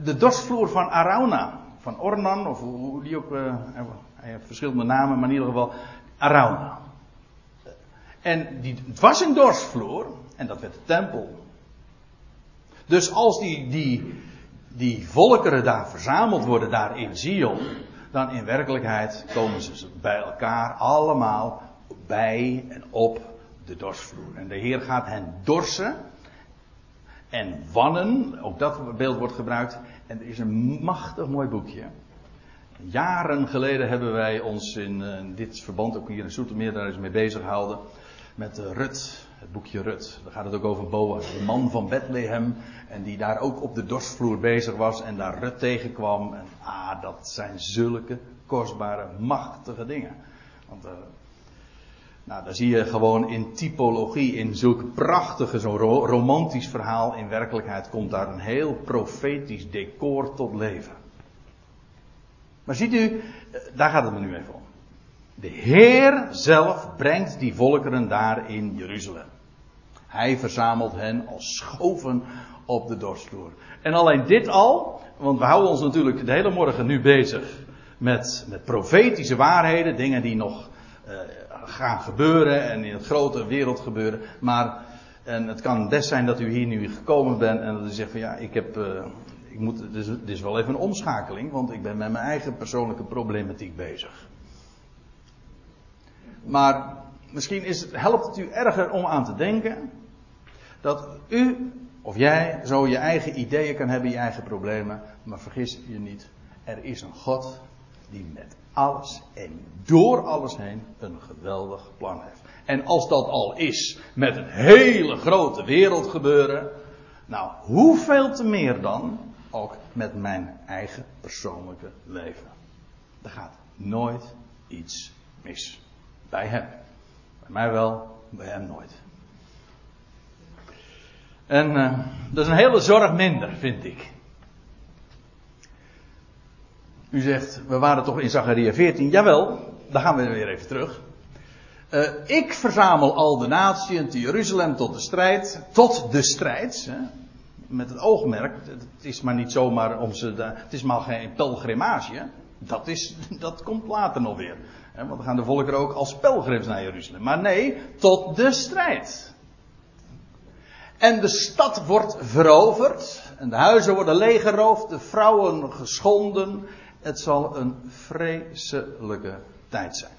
De dorsvloer van Arauna. Van Ornan, of hoe die ook. Uh, heeft verschillende namen, maar in ieder geval Arauna. En die, het was een dorsvloer, en dat werd de tempel. Dus als die, die, die volkeren daar verzameld worden, daar in Zion, dan in werkelijkheid komen ze bij elkaar allemaal bij en op de dorsvloer. En de Heer gaat hen dorsen en wannen, ook dat beeld wordt gebruikt. En er is een machtig mooi boekje. Jaren geleden hebben wij ons in, uh, dit verband, ook hier in Soetermeer, daar eens mee bezig gehouden. Met uh, Rut, het boekje Rut. Daar gaat het ook over Boas, de man van Bethlehem. En die daar ook op de dorsvloer bezig was en daar Rut tegenkwam. En ah, dat zijn zulke kostbare, machtige dingen. Want uh, nou, daar zie je gewoon in typologie, in zulk prachtige, zo'n romantisch verhaal. In werkelijkheid komt daar een heel profetisch decor tot leven. Maar ziet u, eh, daar gaat het me nu even om. De Heer zelf brengt die volkeren daar in Jeruzalem. Hij verzamelt hen als schoven op de dorstvloer. En alleen dit al, want we houden ons natuurlijk de hele morgen nu bezig met, met profetische waarheden, dingen die nog uh, gaan gebeuren en in het grote wereld gebeuren. Maar, en het kan best zijn dat u hier nu gekomen bent en dat u zegt van ja, ik heb, uh, ik moet, dit is, dit is wel even een omschakeling, want ik ben met mijn eigen persoonlijke problematiek bezig. Maar misschien is het, helpt het u erger om aan te denken dat u of jij zo je eigen ideeën kan hebben, je eigen problemen, maar vergis je niet, er is een God die met alles en door alles heen een geweldig plan heeft. En als dat al is met een hele grote wereld gebeuren, nou hoeveel te meer dan ook met mijn eigen persoonlijke leven. Er gaat nooit iets mis. Bij hem. Bij mij wel, bij hem nooit. En uh, dat is een hele zorg minder, vind ik. U zegt, we waren toch in Zachariah 14. Jawel, daar gaan we weer even terug. Uh, ik verzamel al de naties te Jeruzalem tot de strijd. Tot de strijd. Hè, met het oogmerk. Het is maar niet zomaar om ze. Da- het is maar geen pelgrimage. Dat, is, <laughs> dat komt later nog weer. Want dan gaan de volkeren ook als pelgrims naar Jeruzalem. Maar nee, tot de strijd. En de stad wordt veroverd. En de huizen worden leeggeroofd. De vrouwen geschonden. Het zal een vreselijke tijd zijn.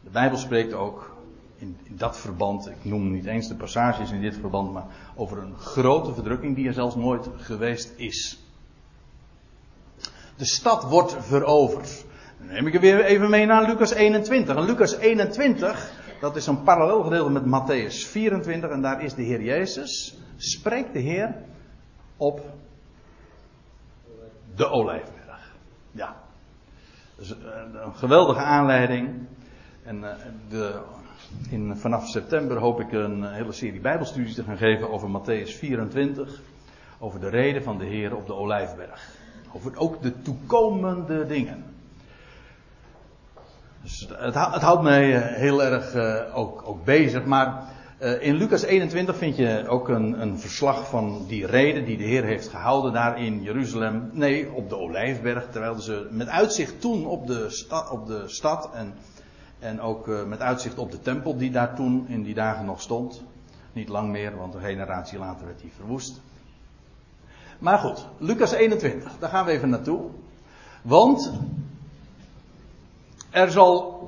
De Bijbel spreekt ook in, in, dat verband, ik noem niet eens de passages in dit verband, maar over een grote verdrukking die er zelfs nooit geweest is. De stad wordt veroverd. Dan neem ik er weer even mee naar Lucas 21. En Lucas 21, dat is een parallel gedeelte met Matthäus 24, en daar is de Heer Jezus, spreekt de Heer op de olijf. Ja. Dus een geweldige aanleiding. En de, in, vanaf september hoop ik een hele serie Bijbelstudies te gaan geven over Matthäus 24. Over de reden van de Heer op de Olijfberg. Over ook de toekomende dingen. Dus het, het houdt mij heel erg ook, ook bezig. Maar in Lucas 21 vind je ook een, een, verslag van die reden die de Heer heeft gehouden daar in Jeruzalem. Nee, op de Olijfberg. Terwijl ze met uitzicht toen op de, op de stad en, en ook uh, met uitzicht op de tempel die daar toen in die dagen nog stond. Niet lang meer, want een generatie later werd die verwoest. Maar goed, Lucas 21, daar gaan we even naartoe. Want er zal,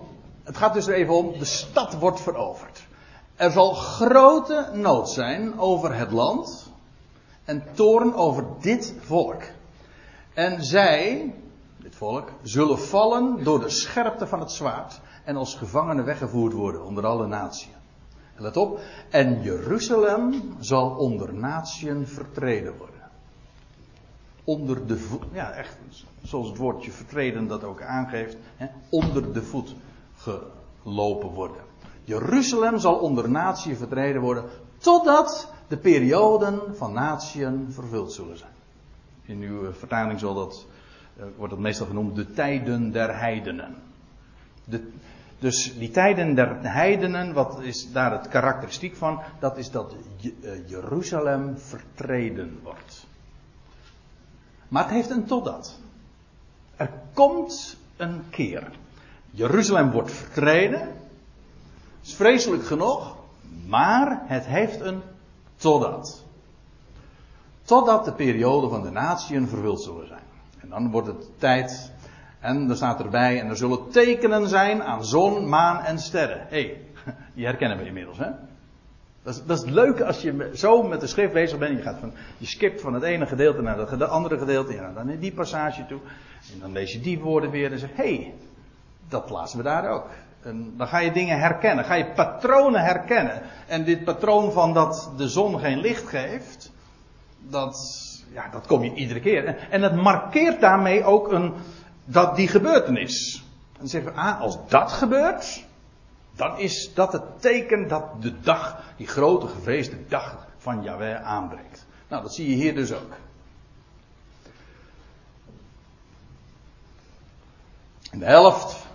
het gaat dus er even om, de stad wordt veroverd. Er zal grote nood zijn over het land en toorn over dit volk. En zij, dit volk, zullen vallen door de scherpte van het zwaard en als gevangenen weggevoerd worden onder alle naties. Let op, en Jeruzalem zal onder naties vertreden worden. Onder de voet, ja echt, zoals het woordje vertreden dat ook aangeeft, hè, onder de voet gelopen worden. Jeruzalem zal onder natie vertreden worden totdat de perioden van natieën vervuld zullen zijn. In uw vertaling zal dat, wordt dat meestal genoemd de tijden der heidenen. De, Dus die tijden der heidenen, wat is daar het karakteristiek van? Dat is dat eh, Jeruzalem vertreden wordt. Maar het heeft een totdat. Er komt een keer. Jeruzalem wordt vertreden. is vreselijk genoeg. Maar het heeft een totdat. Totdat de periode van de natieën vervuld zullen zijn. En dan wordt het tijd. En er staat erbij. En er zullen tekenen zijn aan zon, maan en sterren. Hé, hey, <laughs> die herkennen we inmiddels, hè? Dat is, dat is leuk als je zo met de schrift bezig bent. Je, gaat van, je skipt van het ene gedeelte naar het andere gedeelte. Ja, dan in die passage toe. En dan lees je die woorden weer en zeg: hé, hey, dat plaatsen we daar ook. En dan ga je dingen herkennen. Ga je patronen herkennen. En dit patroon van dat de zon geen licht geeft. Dat, ja, dat kom je iedere keer. En dat markeert daarmee ook een, dat die gebeurtenis. En dan zeggen we, ah, als dat gebeurt, dan is dat het teken dat de dag, die grote gevreesde dag van Yahweh aanbreekt. Nou, dat zie je hier dus ook. En de helft,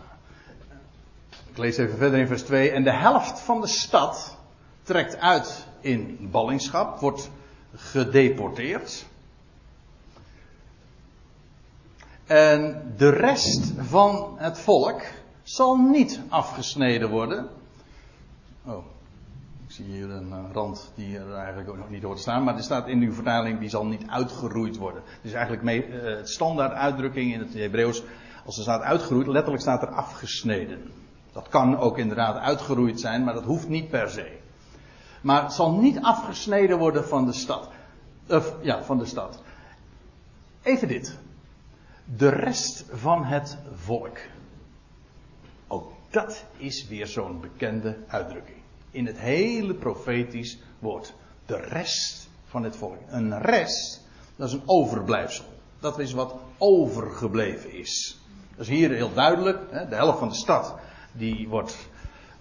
ik lees even verder in vers 2, en de helft van de stad trekt uit in ballingschap, wordt gedeporteerd. En de rest van het volk zal niet afgesneden worden. Oh, ik zie hier een eh, rand die er eigenlijk ook nog niet hoort staan. Maar er staat in uw vertaling, die zal niet uitgeroeid worden. Is eigenlijk mee, uh, standaard uitdrukking in het Hebreeuws. Als er staat uitgeroeid, letterlijk staat er afgesneden. Dat kan ook inderdaad uitgeroeid zijn, maar dat hoeft niet per se. Maar het zal niet afgesneden worden van de stad. Ja, van de stad. Even dit. De rest van het volk. Ook dat is weer zo'n bekende uitdrukking. In het hele profetisch woord. De rest van het volk. Een rest, dat is een overblijfsel. Dat is wat overgebleven is. Dat is hier heel duidelijk. Hè, de helft van de stad, die wordt,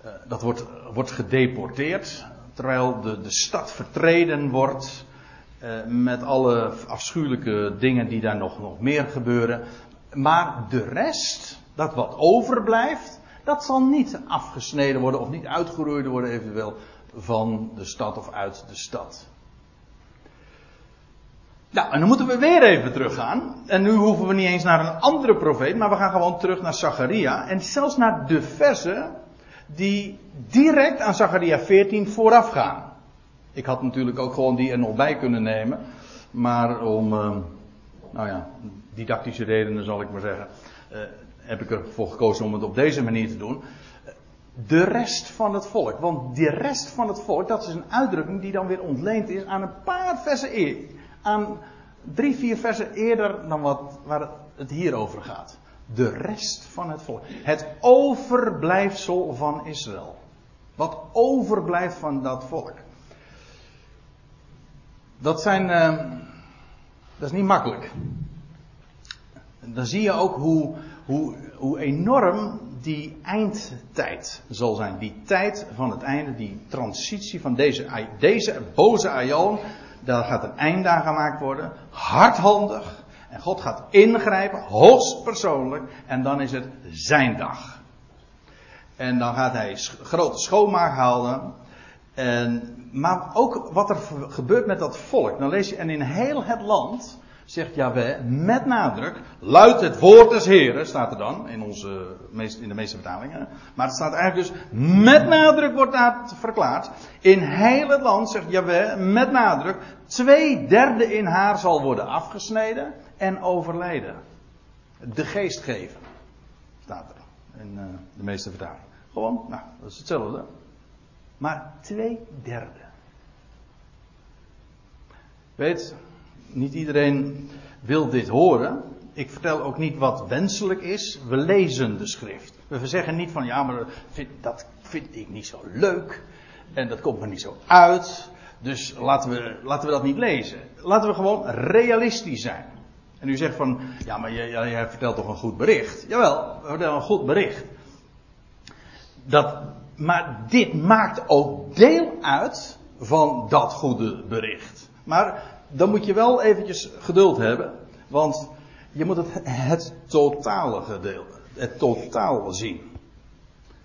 uh, dat wordt, wordt gedeporteerd. Terwijl de, de stad vertreden wordt. Uh, met alle afschuwelijke dingen die daar nog, nog meer gebeuren. Maar de rest, dat wat overblijft, dat zal niet afgesneden worden of niet uitgeroeid worden eventueel van de stad of uit de stad. Nou, en dan moeten we weer even teruggaan. En nu hoeven we niet eens naar een andere profeet, maar we gaan gewoon terug naar Zacharia. En zelfs naar de versen die direct aan Zacharia 14 voorafgaan. Ik had natuurlijk ook gewoon die er nog bij kunnen nemen. Maar om, uh, nou ja, didactische redenen zal ik maar zeggen, uh, heb ik ervoor gekozen om het op deze manier te doen. De rest van het volk. Want de rest van het volk, dat is een uitdrukking die dan weer ontleend is aan een paar versen eerder. Aan drie, vier versen eerder dan wat, waar het hier over gaat. De rest van het volk. Het overblijfsel van Israël. Wat overblijft van dat volk. Dat zijn. Uh, dat is niet makkelijk. Dan zie je ook hoe, hoe, hoe enorm die eindtijd zal zijn. Die tijd van het einde, die transitie van deze, deze boze aion. Daar gaat een einde aan gemaakt worden. Hardhandig. En God gaat ingrijpen, hoogst persoonlijk. En dan is het zijn dag. En dan gaat hij grote schoonmaak halen. En, maar ook wat er gebeurt met dat volk. Dan lees je, en in heel het land, zegt Yahweh, met nadruk, luidt het woord des Heren, staat er dan, in, onze, in de meeste vertalingen. Maar het staat eigenlijk dus, met nadruk wordt daar verklaard. In heel het land, zegt Yahweh, met nadruk, twee derde in haar zal worden afgesneden en overlijden. De geest geven, staat er in uh, de meeste vertalingen. Gewoon, nou, dat is hetzelfde. Maar twee derde. Weet, niet iedereen wil dit horen. Ik vertel ook niet wat wenselijk is. We lezen de schrift. We zeggen niet van ja, maar dat vind ik niet zo leuk. En dat komt me niet zo uit. Dus laten we, laten we dat niet lezen. Laten we gewoon realistisch zijn. En u zegt van, ja, maar jij, jij vertelt toch een goed bericht? Jawel, we vertellen een goed bericht. Dat, maar dit maakt ook deel uit van dat goede bericht. Maar dan moet je wel eventjes geduld hebben. Want je moet het, het totale gedeelte, het totaal zien.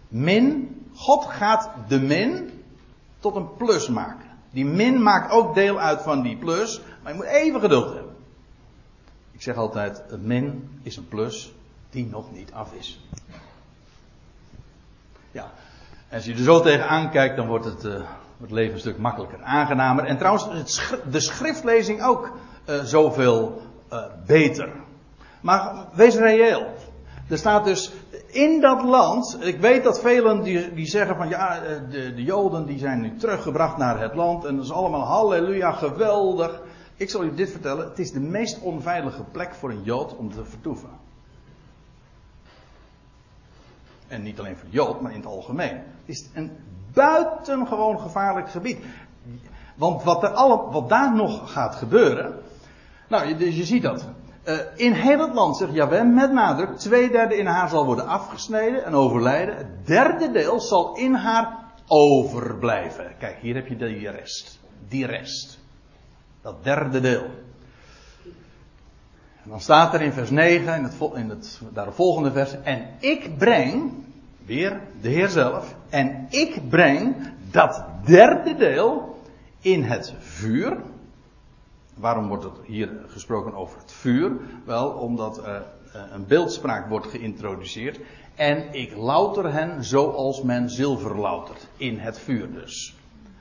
Min, God gaat de min tot een plus maken. Die min maakt ook deel uit van die plus, maar je moet even geduld hebben. Ik zeg altijd, een min is een plus die nog niet af is. Ja, als je er zo tegenaan kijkt, dan wordt het, uh, het leven een stuk makkelijker, aangenamer. En trouwens, de schriftlezing ook uh, zoveel uh, beter. Maar wees reëel. Er staat dus in dat land. Ik weet dat velen die, die zeggen van ja, de, de Joden die zijn nu teruggebracht naar het land. En dat is allemaal halleluja, geweldig. Ik zal u dit vertellen. Het is de meest onveilige plek voor een Jood om te vertoeven. En niet alleen voor Jood, maar in het algemeen. Het is een buitengewoon gevaarlijk gebied. Want wat, er alle, wat daar nog gaat gebeuren. Nou, je, je ziet dat. Uh, in heel het land, zegt Jawel met nadruk, twee derde in haar zal worden afgesneden en overlijden. Het derde deel zal in haar overblijven. Kijk, hier heb je die rest. Die rest. Dat derde deel. Dan staat er in vers 9, in het, in het daaropvolgende vers, en ik breng, weer de Heer zelf, en ik breng dat derde deel in het vuur. Waarom wordt het hier gesproken over het vuur? Wel, omdat uh, een beeldspraak wordt geïntroduceerd. En ik louter hen zoals men zilver loutert. In het vuur dus.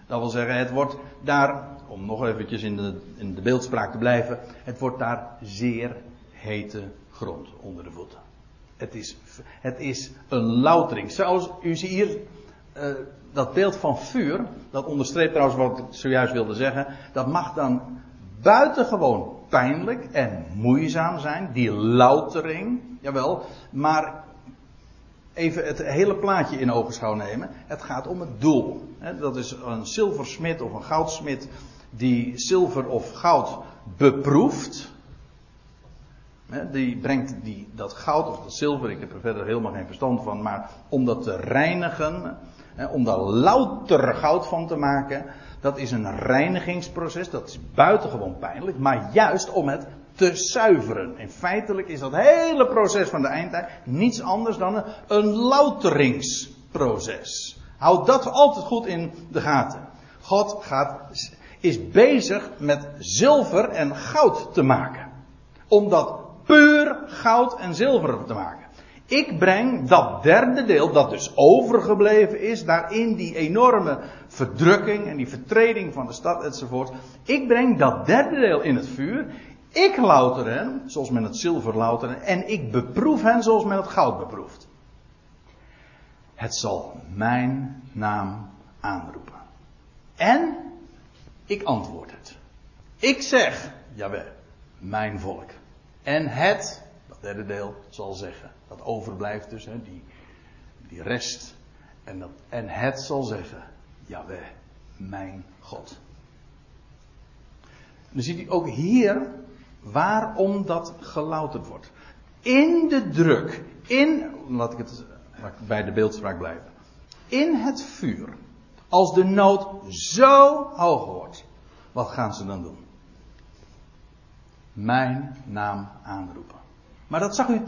Dat wil zeggen, het wordt daar, om nog eventjes in de, in de beeldspraak te blijven. Het wordt daar zeer hete grond onder de voeten. Het is, het is een loutering. Zoals u ziet hier, uh, dat beeld van vuur, dat onderstreept trouwens wat ik zojuist wilde zeggen. Dat mag dan buitengewoon pijnlijk en moeizaam zijn, die loutering, jawel, maar even het hele plaatje in ogenschouw nemen. Het gaat om het doel. Dat is een zilversmid of een goudsmid die zilver of goud beproeft. Die brengt die, dat goud of dat zilver, ik heb er verder helemaal geen verstand van, maar om dat te reinigen, om daar louter goud van te maken, dat is een reinigingsproces, dat is buitengewoon pijnlijk, maar juist om het te zuiveren. En feitelijk is dat hele proces van de eindtijd niets anders dan een, een louteringsproces. Houd dat altijd goed in de gaten. God gaat, is bezig met zilver en goud te maken. Om dat puur goud en zilver te maken. Ik breng dat derde deel, dat dus overgebleven is, daarin die enorme verdrukking en die vertreding van de stad enzovoort. Ik breng dat derde deel in het vuur. Ik louter hen, zoals men het zilver loutert, en ik beproef hen zoals men het goud beproeft. Het zal mijn naam aanroepen. En ik antwoord het. Ik zeg, jawel, mijn volk. En het, dat derde deel, zal zeggen. Dat overblijft dus, hè, die, die rest. En, dat, en het zal zeggen, Jawel, mijn God. Dan ziet u ook hier waarom dat gelouterd wordt. In de druk, in, laat ik het bij de beeldspraak blijven. In het vuur, als de nood zo hoog wordt, wat gaan ze dan doen? Mijn naam aanroepen. Maar dat zag u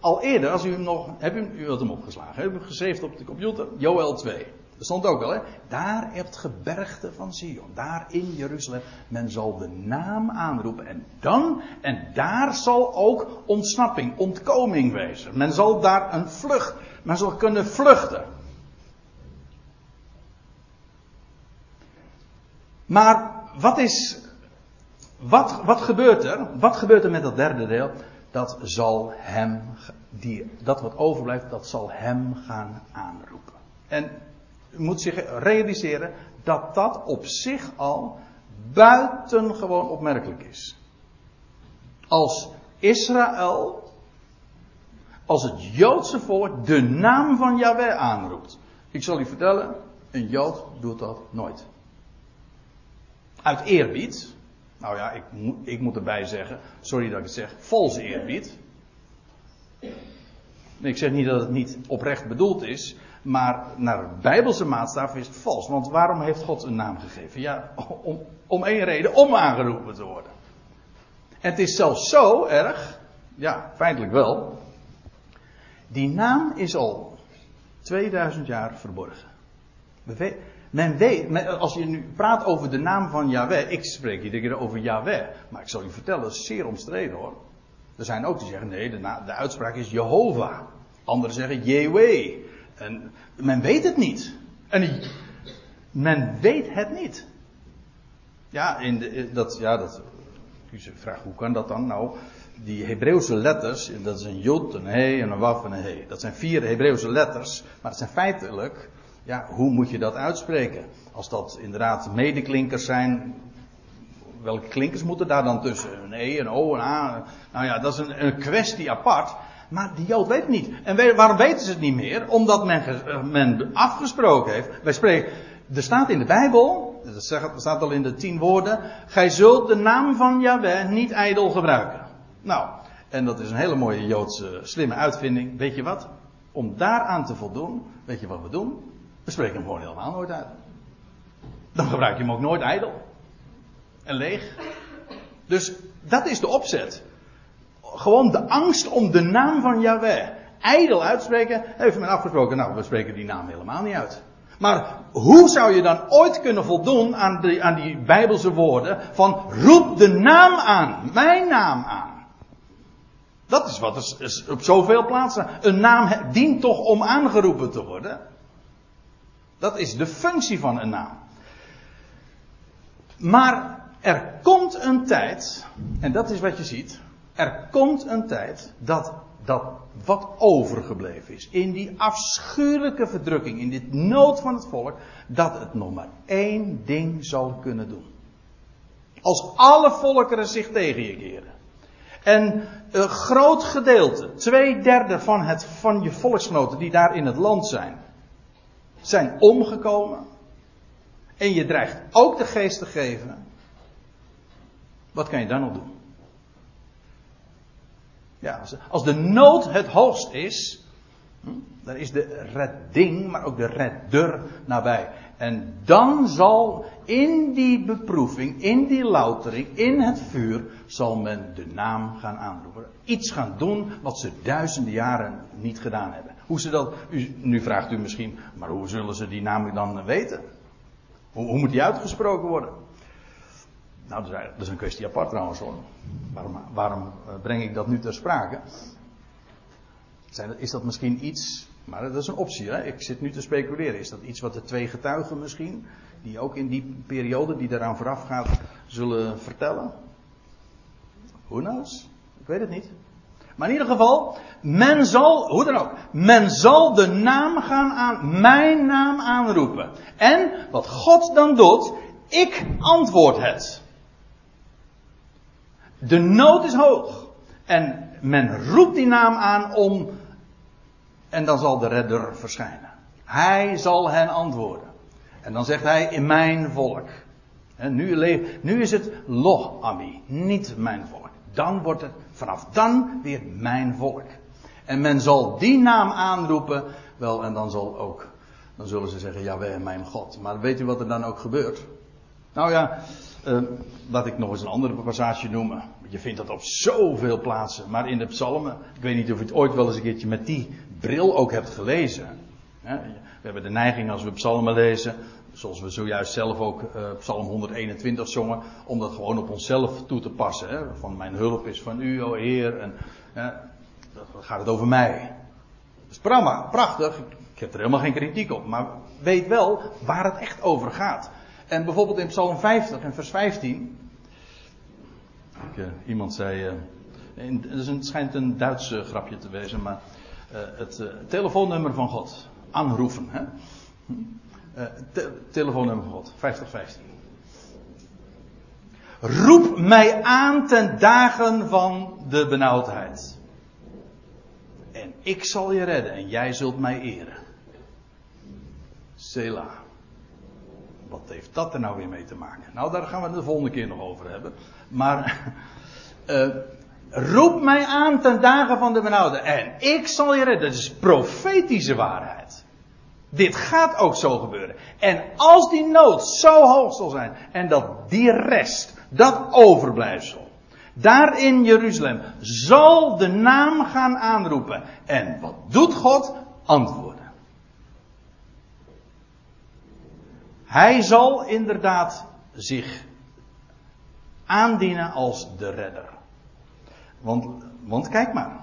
al eerder, als u hem nog, heb u, had hem opgeslagen, heb hem gezeten op de computer, Joel 2. Dat stond ook wel, hè. Daar het gebergte van Sion. Daar in Jeruzalem. Men zal de naam aanroepen. En dan, en daar zal ook ontsnapping, ontkoming wezen. Men zal daar een vlucht, men zal kunnen vluchten. Maar wat is, wat, wat gebeurt er? Wat gebeurt er met dat derde deel? Dat zal hem, die, dat wat overblijft, dat zal hem gaan aanroepen. En u moet zich realiseren dat dat op zich al buitengewoon opmerkelijk is. Als Israël, als het Joodse volk de naam van Yahweh aanroept. Ik zal u vertellen, een Jood doet dat nooit. Uit eerbied. Nou ja, ik, ik moet erbij zeggen, sorry dat ik het zeg, valse eerbied. Ik zeg niet dat het niet oprecht bedoeld is, maar naar bijbelse maatstaf is het vals. Want waarom heeft God een naam gegeven? Ja, om, om één reden, om aangeroepen te worden. En het is zelfs zo erg, ja, feitelijk wel. Die naam is al 2000 jaar verborgen. Men weet, als je nu praat over de naam van Yahweh, ik spreek iedere keer over Yahweh, maar ik zal je vertellen, dat is zeer omstreden hoor. Er zijn ook die zeggen, nee, de, de uitspraak is Jehovah. Anderen zeggen Jewe. En men weet het niet. En men weet het niet. Ja, in de, dat, ja, dat, u vraagt hoe kan dat dan? Nou, die Hebreeuwse letters, dat is een Jod, een He en een Waf en een He. Dat zijn vier Hebreeuwse letters, maar het zijn feitelijk, ja, hoe moet je dat uitspreken? Als dat inderdaad medeklinkers zijn, welke klinkers moeten daar dan tussen? Een E, een O, een A. Nou ja, dat is een, kwestie apart. Maar die Jood weet het niet. En waarom weten ze het niet meer? Omdat men, eh, men afgesproken heeft. Wij spreken, er staat in de Bijbel, dat staat al in de tien woorden. Gij zult de naam van Yahweh niet ijdel gebruiken. Nou, en dat is een hele mooie Joodse slimme uitvinding. Weet je wat? Om daaraan te voldoen, weet je wat we doen? We spreken hem gewoon helemaal nooit uit. Dan gebruik je hem ook nooit ijdel. En leeg. Dus dat is de opzet. Gewoon de angst om de naam van Yahweh ijdel uitspreken, heeft men afgesproken. Nou, we spreken die naam helemaal niet uit. Maar hoe zou je dan ooit kunnen voldoen aan die, aan die Bijbelse woorden van roep de naam aan, mijn naam aan? Dat is wat er is op zoveel plaatsen. Een naam dient toch om aangeroepen te worden. Dat is de functie van een naam. Maar er komt een tijd, en dat is wat je ziet, er komt een tijd dat dat wat overgebleven is in die afschuwelijke verdrukking, in dit nood van het volk, dat het nog maar één ding zal kunnen doen. Als alle volkeren zich tegen je keren. En een groot gedeelte, twee derde van, het, van je volksgenoten die daar in het land zijn, zijn omgekomen. En je dreigt ook de geest te geven. Wat kan je dan nog doen? Ja, als de nood het hoogst is, hm, dan is de redding, maar ook de redder nabij. En dan zal in die beproeving, in die loutering, in het vuur, zal men de naam gaan aanroepen. Iets gaan doen wat ze duizenden jaren niet gedaan hebben. Hoe ze dat, u, nu vraagt u misschien, maar hoe zullen ze die naam dan weten? Hoe, hoe moet die uitgesproken worden? Nou, dat is een kwestie apart trouwens hoor. Waarom, waarom eh, breng ik dat nu ter sprake? Is dat misschien iets, maar dat is een optie hè? ik zit nu te speculeren. Is dat iets wat de twee getuigen misschien, die ook in die periode die daaraan vooraf gaat, zullen vertellen? Who knows? Ik weet het niet. Maar in ieder geval, men zal, hoe dan ook, men zal de naam gaan aan, mijn naam aanroepen. En wat God dan doet, ik antwoord het. De nood is hoog. En men roept die naam aan om. En dan zal de redder verschijnen. Hij zal hen antwoorden. En dan zegt hij in mijn volk. Nu, nu is het Loch Ami, niet mijn volk. Dan wordt het vanaf dan weer mijn volk. En men zal die naam aanroepen. Wel, en dan zal ook. Dan zullen ze zeggen, ja, wij mijn God. Maar weet u wat er dan ook gebeurt? Nou ja, uh, laat ik nog eens een andere passage noemen. Je vindt dat op zoveel plaatsen. Maar in de psalmen, ik weet niet of je het ooit wel eens een keertje met die bril ook hebt gelezen. We hebben de neiging als we psalmen lezen, zoals we zojuist zelf ook uh, psalm 121 zongen, om dat gewoon op onszelf toe te passen. Hè? Van mijn hulp is van u, o Heer. En dan gaat het over mij. Dat is prachtig. Ik heb er helemaal geen kritiek op. Maar weet wel waar het echt over gaat. En bijvoorbeeld in Psalm 50 en vers 15. Ik, uh, iemand zei. Uh, het schijnt een Duits grapje te wezen, maar het telefoonnummer van God. Aanroepen. Hè? Te, telefoonnummer van God. 5015. Roep mij aan ten dagen van de benauwdheid. En ik zal je redden en jij zult mij eren. Selah. Wat heeft dat er nou weer mee te maken? Nou, daar gaan we het de volgende keer nog over hebben. Maar uh, <laughs> roep mij aan ten dagen van de benauwde. En ik zal je redden. Dat is profetische waarheid. Dit gaat ook zo gebeuren. En als die nood zo hoog zal zijn en dat die rest, dat overblijfsel, daar in Jeruzalem zal de naam gaan aanroepen. En wat doet God? Antwoorden. Hij zal inderdaad zich aandienen als de redder. Want, want kijk maar,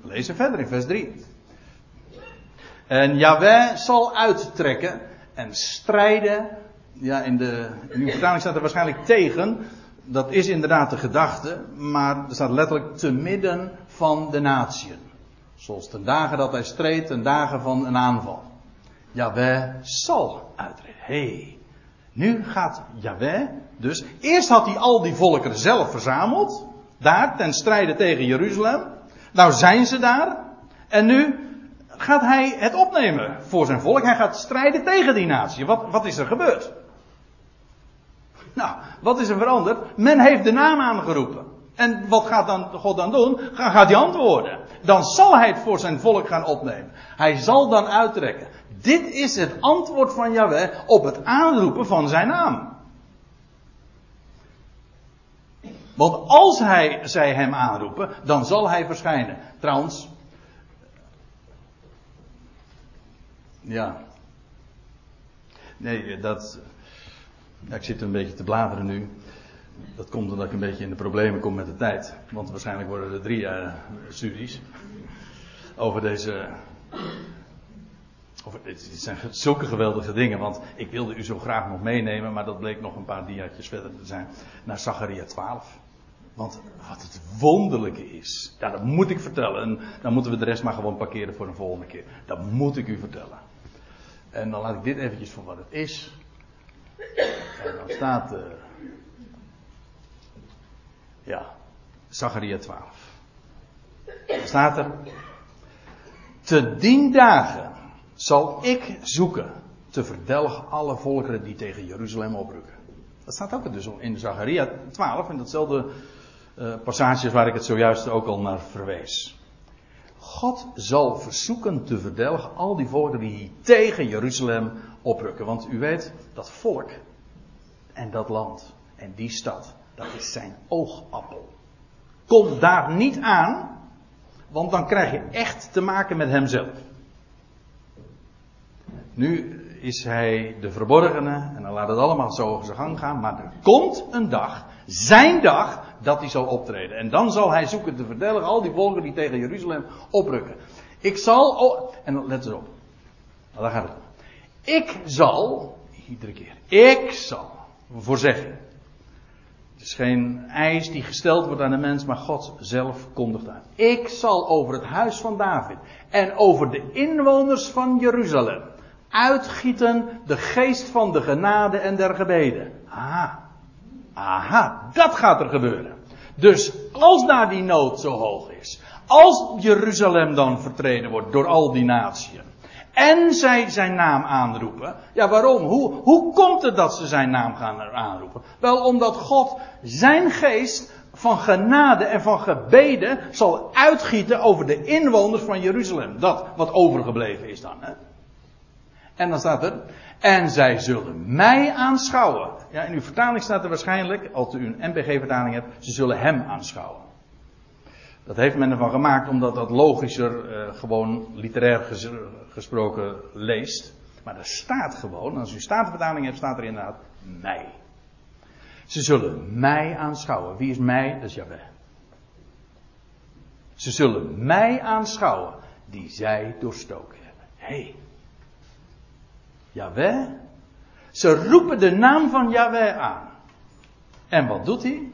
we lezen verder in vers 3. En Yahweh zal uittrekken en strijden. Ja, in, de, in uw vertaling staat er waarschijnlijk tegen. Dat is inderdaad de gedachte. Maar er staat letterlijk te midden van de natieën. Zoals ten dagen dat hij streed, ten dagen van een aanval. Yahweh zal uittreden. hey, nu gaat Yahweh dus. Eerst had hij al die volkeren zelf verzameld. Daar ten strijde tegen Jeruzalem. Nou zijn ze daar. En nu gaat hij het opnemen voor zijn volk. Hij gaat strijden tegen die natie. Wat, wat is er gebeurd? Nou, wat is er veranderd? Men heeft de naam aangeroepen. En wat gaat dan God dan doen? Gaat hij antwoorden. Dan zal hij het voor zijn volk gaan opnemen. Hij zal dan uittrekken. Dit is het antwoord van Yahweh op het aanroepen van zijn naam. Want als hij, zij hem aanroepen, dan zal hij verschijnen. Trouwens, ja. Nee, dat. Ja, ik zit een beetje te bladeren nu. Dat komt omdat ik een beetje in de problemen kom met de tijd. Want waarschijnlijk worden er drie uh, studies over deze. Over, dit zijn zulke geweldige dingen, want ik wilde u zo graag nog meenemen, maar dat bleek nog een paar diaatjes verder te zijn. Naar Zacharia 12. Want wat het wonderlijke is, ja, dat moet ik vertellen. En dan moeten we de rest maar gewoon parkeren voor een volgende keer. Dat moet ik u vertellen. En dan laat ik dit eventjes voor wat het is. En dan staat. Uh, ja, Zacharia 12. Dan staat er. Te dien dagen zal ik zoeken te verdelgen alle volkeren die tegen Jeruzalem oprukken. Dat staat ook dus in Zacharia 12, in datzelfde uh, passages waar ik het zojuist ook al naar verwees. God zal verzoeken te verdelgen al die volken die tegen Jeruzalem oprukken. Want u weet, dat volk en dat land en die stad, dat is zijn oogappel. Kom daar niet aan, want dan krijg je echt te maken met hemzelf. Nu is hij de verborgene en dan laat het allemaal zo zijn gang gaan, maar er komt een dag, zijn dag, dat hij zal optreden. En dan zal hij zoeken te vertellen al die volken die tegen Jeruzalem oprukken. Ik zal, en let eens op, nou, daar gaat het om. Ik zal, iedere keer, ik zal, voorzeggen. Het is geen eis die gesteld wordt aan de mens, maar God zelf kondigt aan. Ik zal over het huis van David en over de inwoners van Jeruzalem uitgieten de geest van de genade en der gebeden. Aha. Aha, dat gaat er gebeuren. Dus als daar die nood zo hoog is, als Jeruzalem dan vertreden wordt door al die naties, en zij zijn naam aanroepen. Ja, waarom? Hoe, hoe komt het dat ze zijn naam gaan aanroepen? Wel, omdat God zijn geest van genade en van gebeden zal uitgieten over de inwoners van Jeruzalem. Dat wat overgebleven is dan. Hè? En dan staat er, en zij zullen mij aanschouwen. Ja, in uw vertaling staat er waarschijnlijk, als u een MBG-vertaling hebt, ze zullen hem aanschouwen. Dat heeft men ervan gemaakt omdat dat logischer, uh, gewoon literair ges gesproken leest. Maar er staat gewoon, als u staatvertaling hebt, staat er inderdaad mij. Ze zullen mij aanschouwen. Wie is mij? Dat is Jahweh. Ze zullen mij aanschouwen, die zij doorstoken hebben. Hé. Hey. Jahweh. Ze roepen de naam van Jahweh aan. En wat doet hij?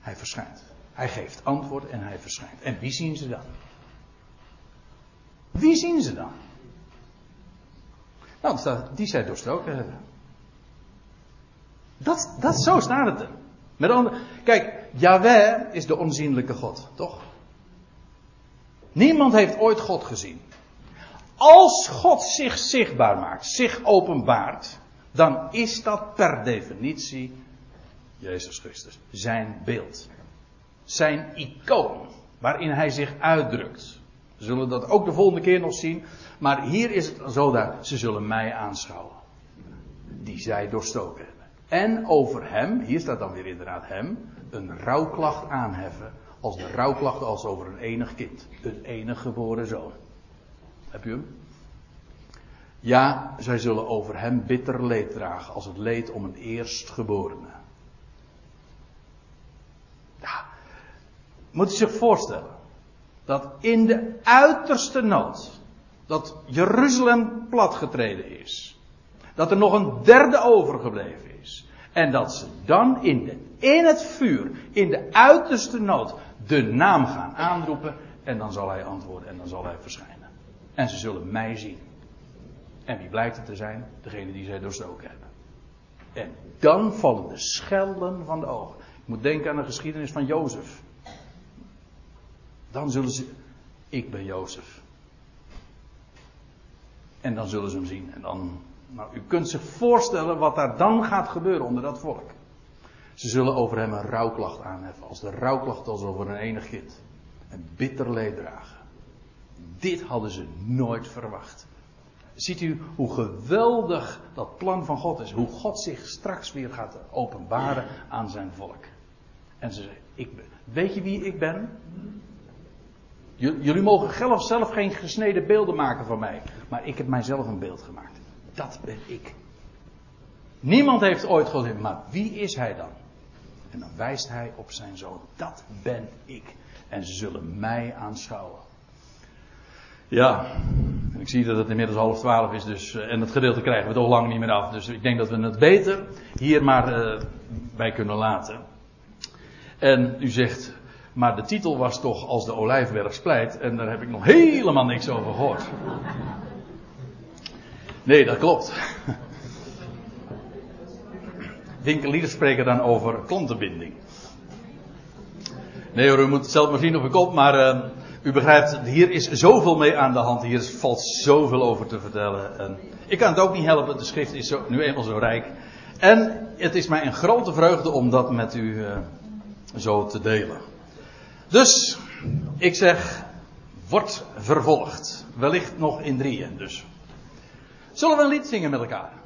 Hij verschijnt. Hij geeft antwoord en hij verschijnt. En wie zien ze dan? Wie zien ze dan? Nou, die zij doorstoken hebben. Dat, dat, zo staat het er. Met andere, kijk, Yahweh is de onzienlijke God, toch? Niemand heeft ooit God gezien. Als God zich zichtbaar maakt, zich openbaart, dan is dat per definitie Jezus Christus. Zijn beeld. Zijn icoon. Waarin hij zich uitdrukt. We zullen dat ook de volgende keer nog zien. Maar hier is het zo dat ze zullen mij aanschouwen. Die zij doorstoken hebben. En over hem, hier staat dan weer inderdaad hem, een rouwklacht aanheffen. Als de rouwklacht als over een enig kind. Een enig geboren zoon. Heb je hem? Ja, zij zullen over hem bitter leed dragen als het leed om een eerstgeborene. Ja, moet u zich voorstellen dat in de uiterste nood, dat Jeruzalem platgetreden is, dat er nog een derde overgebleven is, en dat ze dan in, in het vuur, in de uiterste nood, de naam gaan aanroepen, en dan zal hij antwoorden en dan zal hij verschijnen. En ze zullen mij zien. En wie blijkt het te zijn? Degene die zij doorstoken hebben. En dan vallen de schelden van de ogen. Ik moet denken aan de geschiedenis van Jozef. Dan zullen ze. Ik ben Jozef. En dan zullen ze hem zien. En dan. Nou, u kunt zich voorstellen wat daar dan gaat gebeuren onder dat volk. Ze zullen over hem een rouwklacht aanheffen. Als de rouwklacht als over een enig kind. En bitter leed dragen. Dit hadden ze nooit verwacht. Ziet u hoe geweldig dat plan van God is. Hoe God zich straks weer gaat openbaren aan zijn volk. En ze zeggen, ik ben, weet je wie ik ben? Jullie mogen zelf, zelf geen gesneden beelden maken van mij. Maar ik heb mijzelf een beeld gemaakt. Dat ben ik. Niemand heeft ooit gezegd, maar wie is hij dan? En dan wijst hij op zijn zoon. Dat ben ik. En ze zullen mij aanschouwen. Ja, ik zie dat het inmiddels half twaalf is, dus, eh, en het gedeelte krijgen we toch lang niet meer af. Dus ik denk dat we het beter hier maar uh, bij kunnen laten. En u zegt, maar de titel was toch Als de Olijfberg splijt, en daar heb ik nog helemaal niks over gehoord. Nee, dat klopt. <laughs> Winkeliers spreken dan over klantenbinding. Nee hoor, u moet het zelf maar zien of ik op, maar uh, u begrijpt, hier is zoveel mee aan de hand, hier valt zoveel over te vertellen. En ik kan het ook niet helpen, de schrift is zo, nu eenmaal zo rijk. En het is mij een grote vreugde om dat met u uh, zo te delen. Dus, ik zeg, wordt vervolgd. Wellicht nog in drieën dus. Zullen we een lied zingen met elkaar?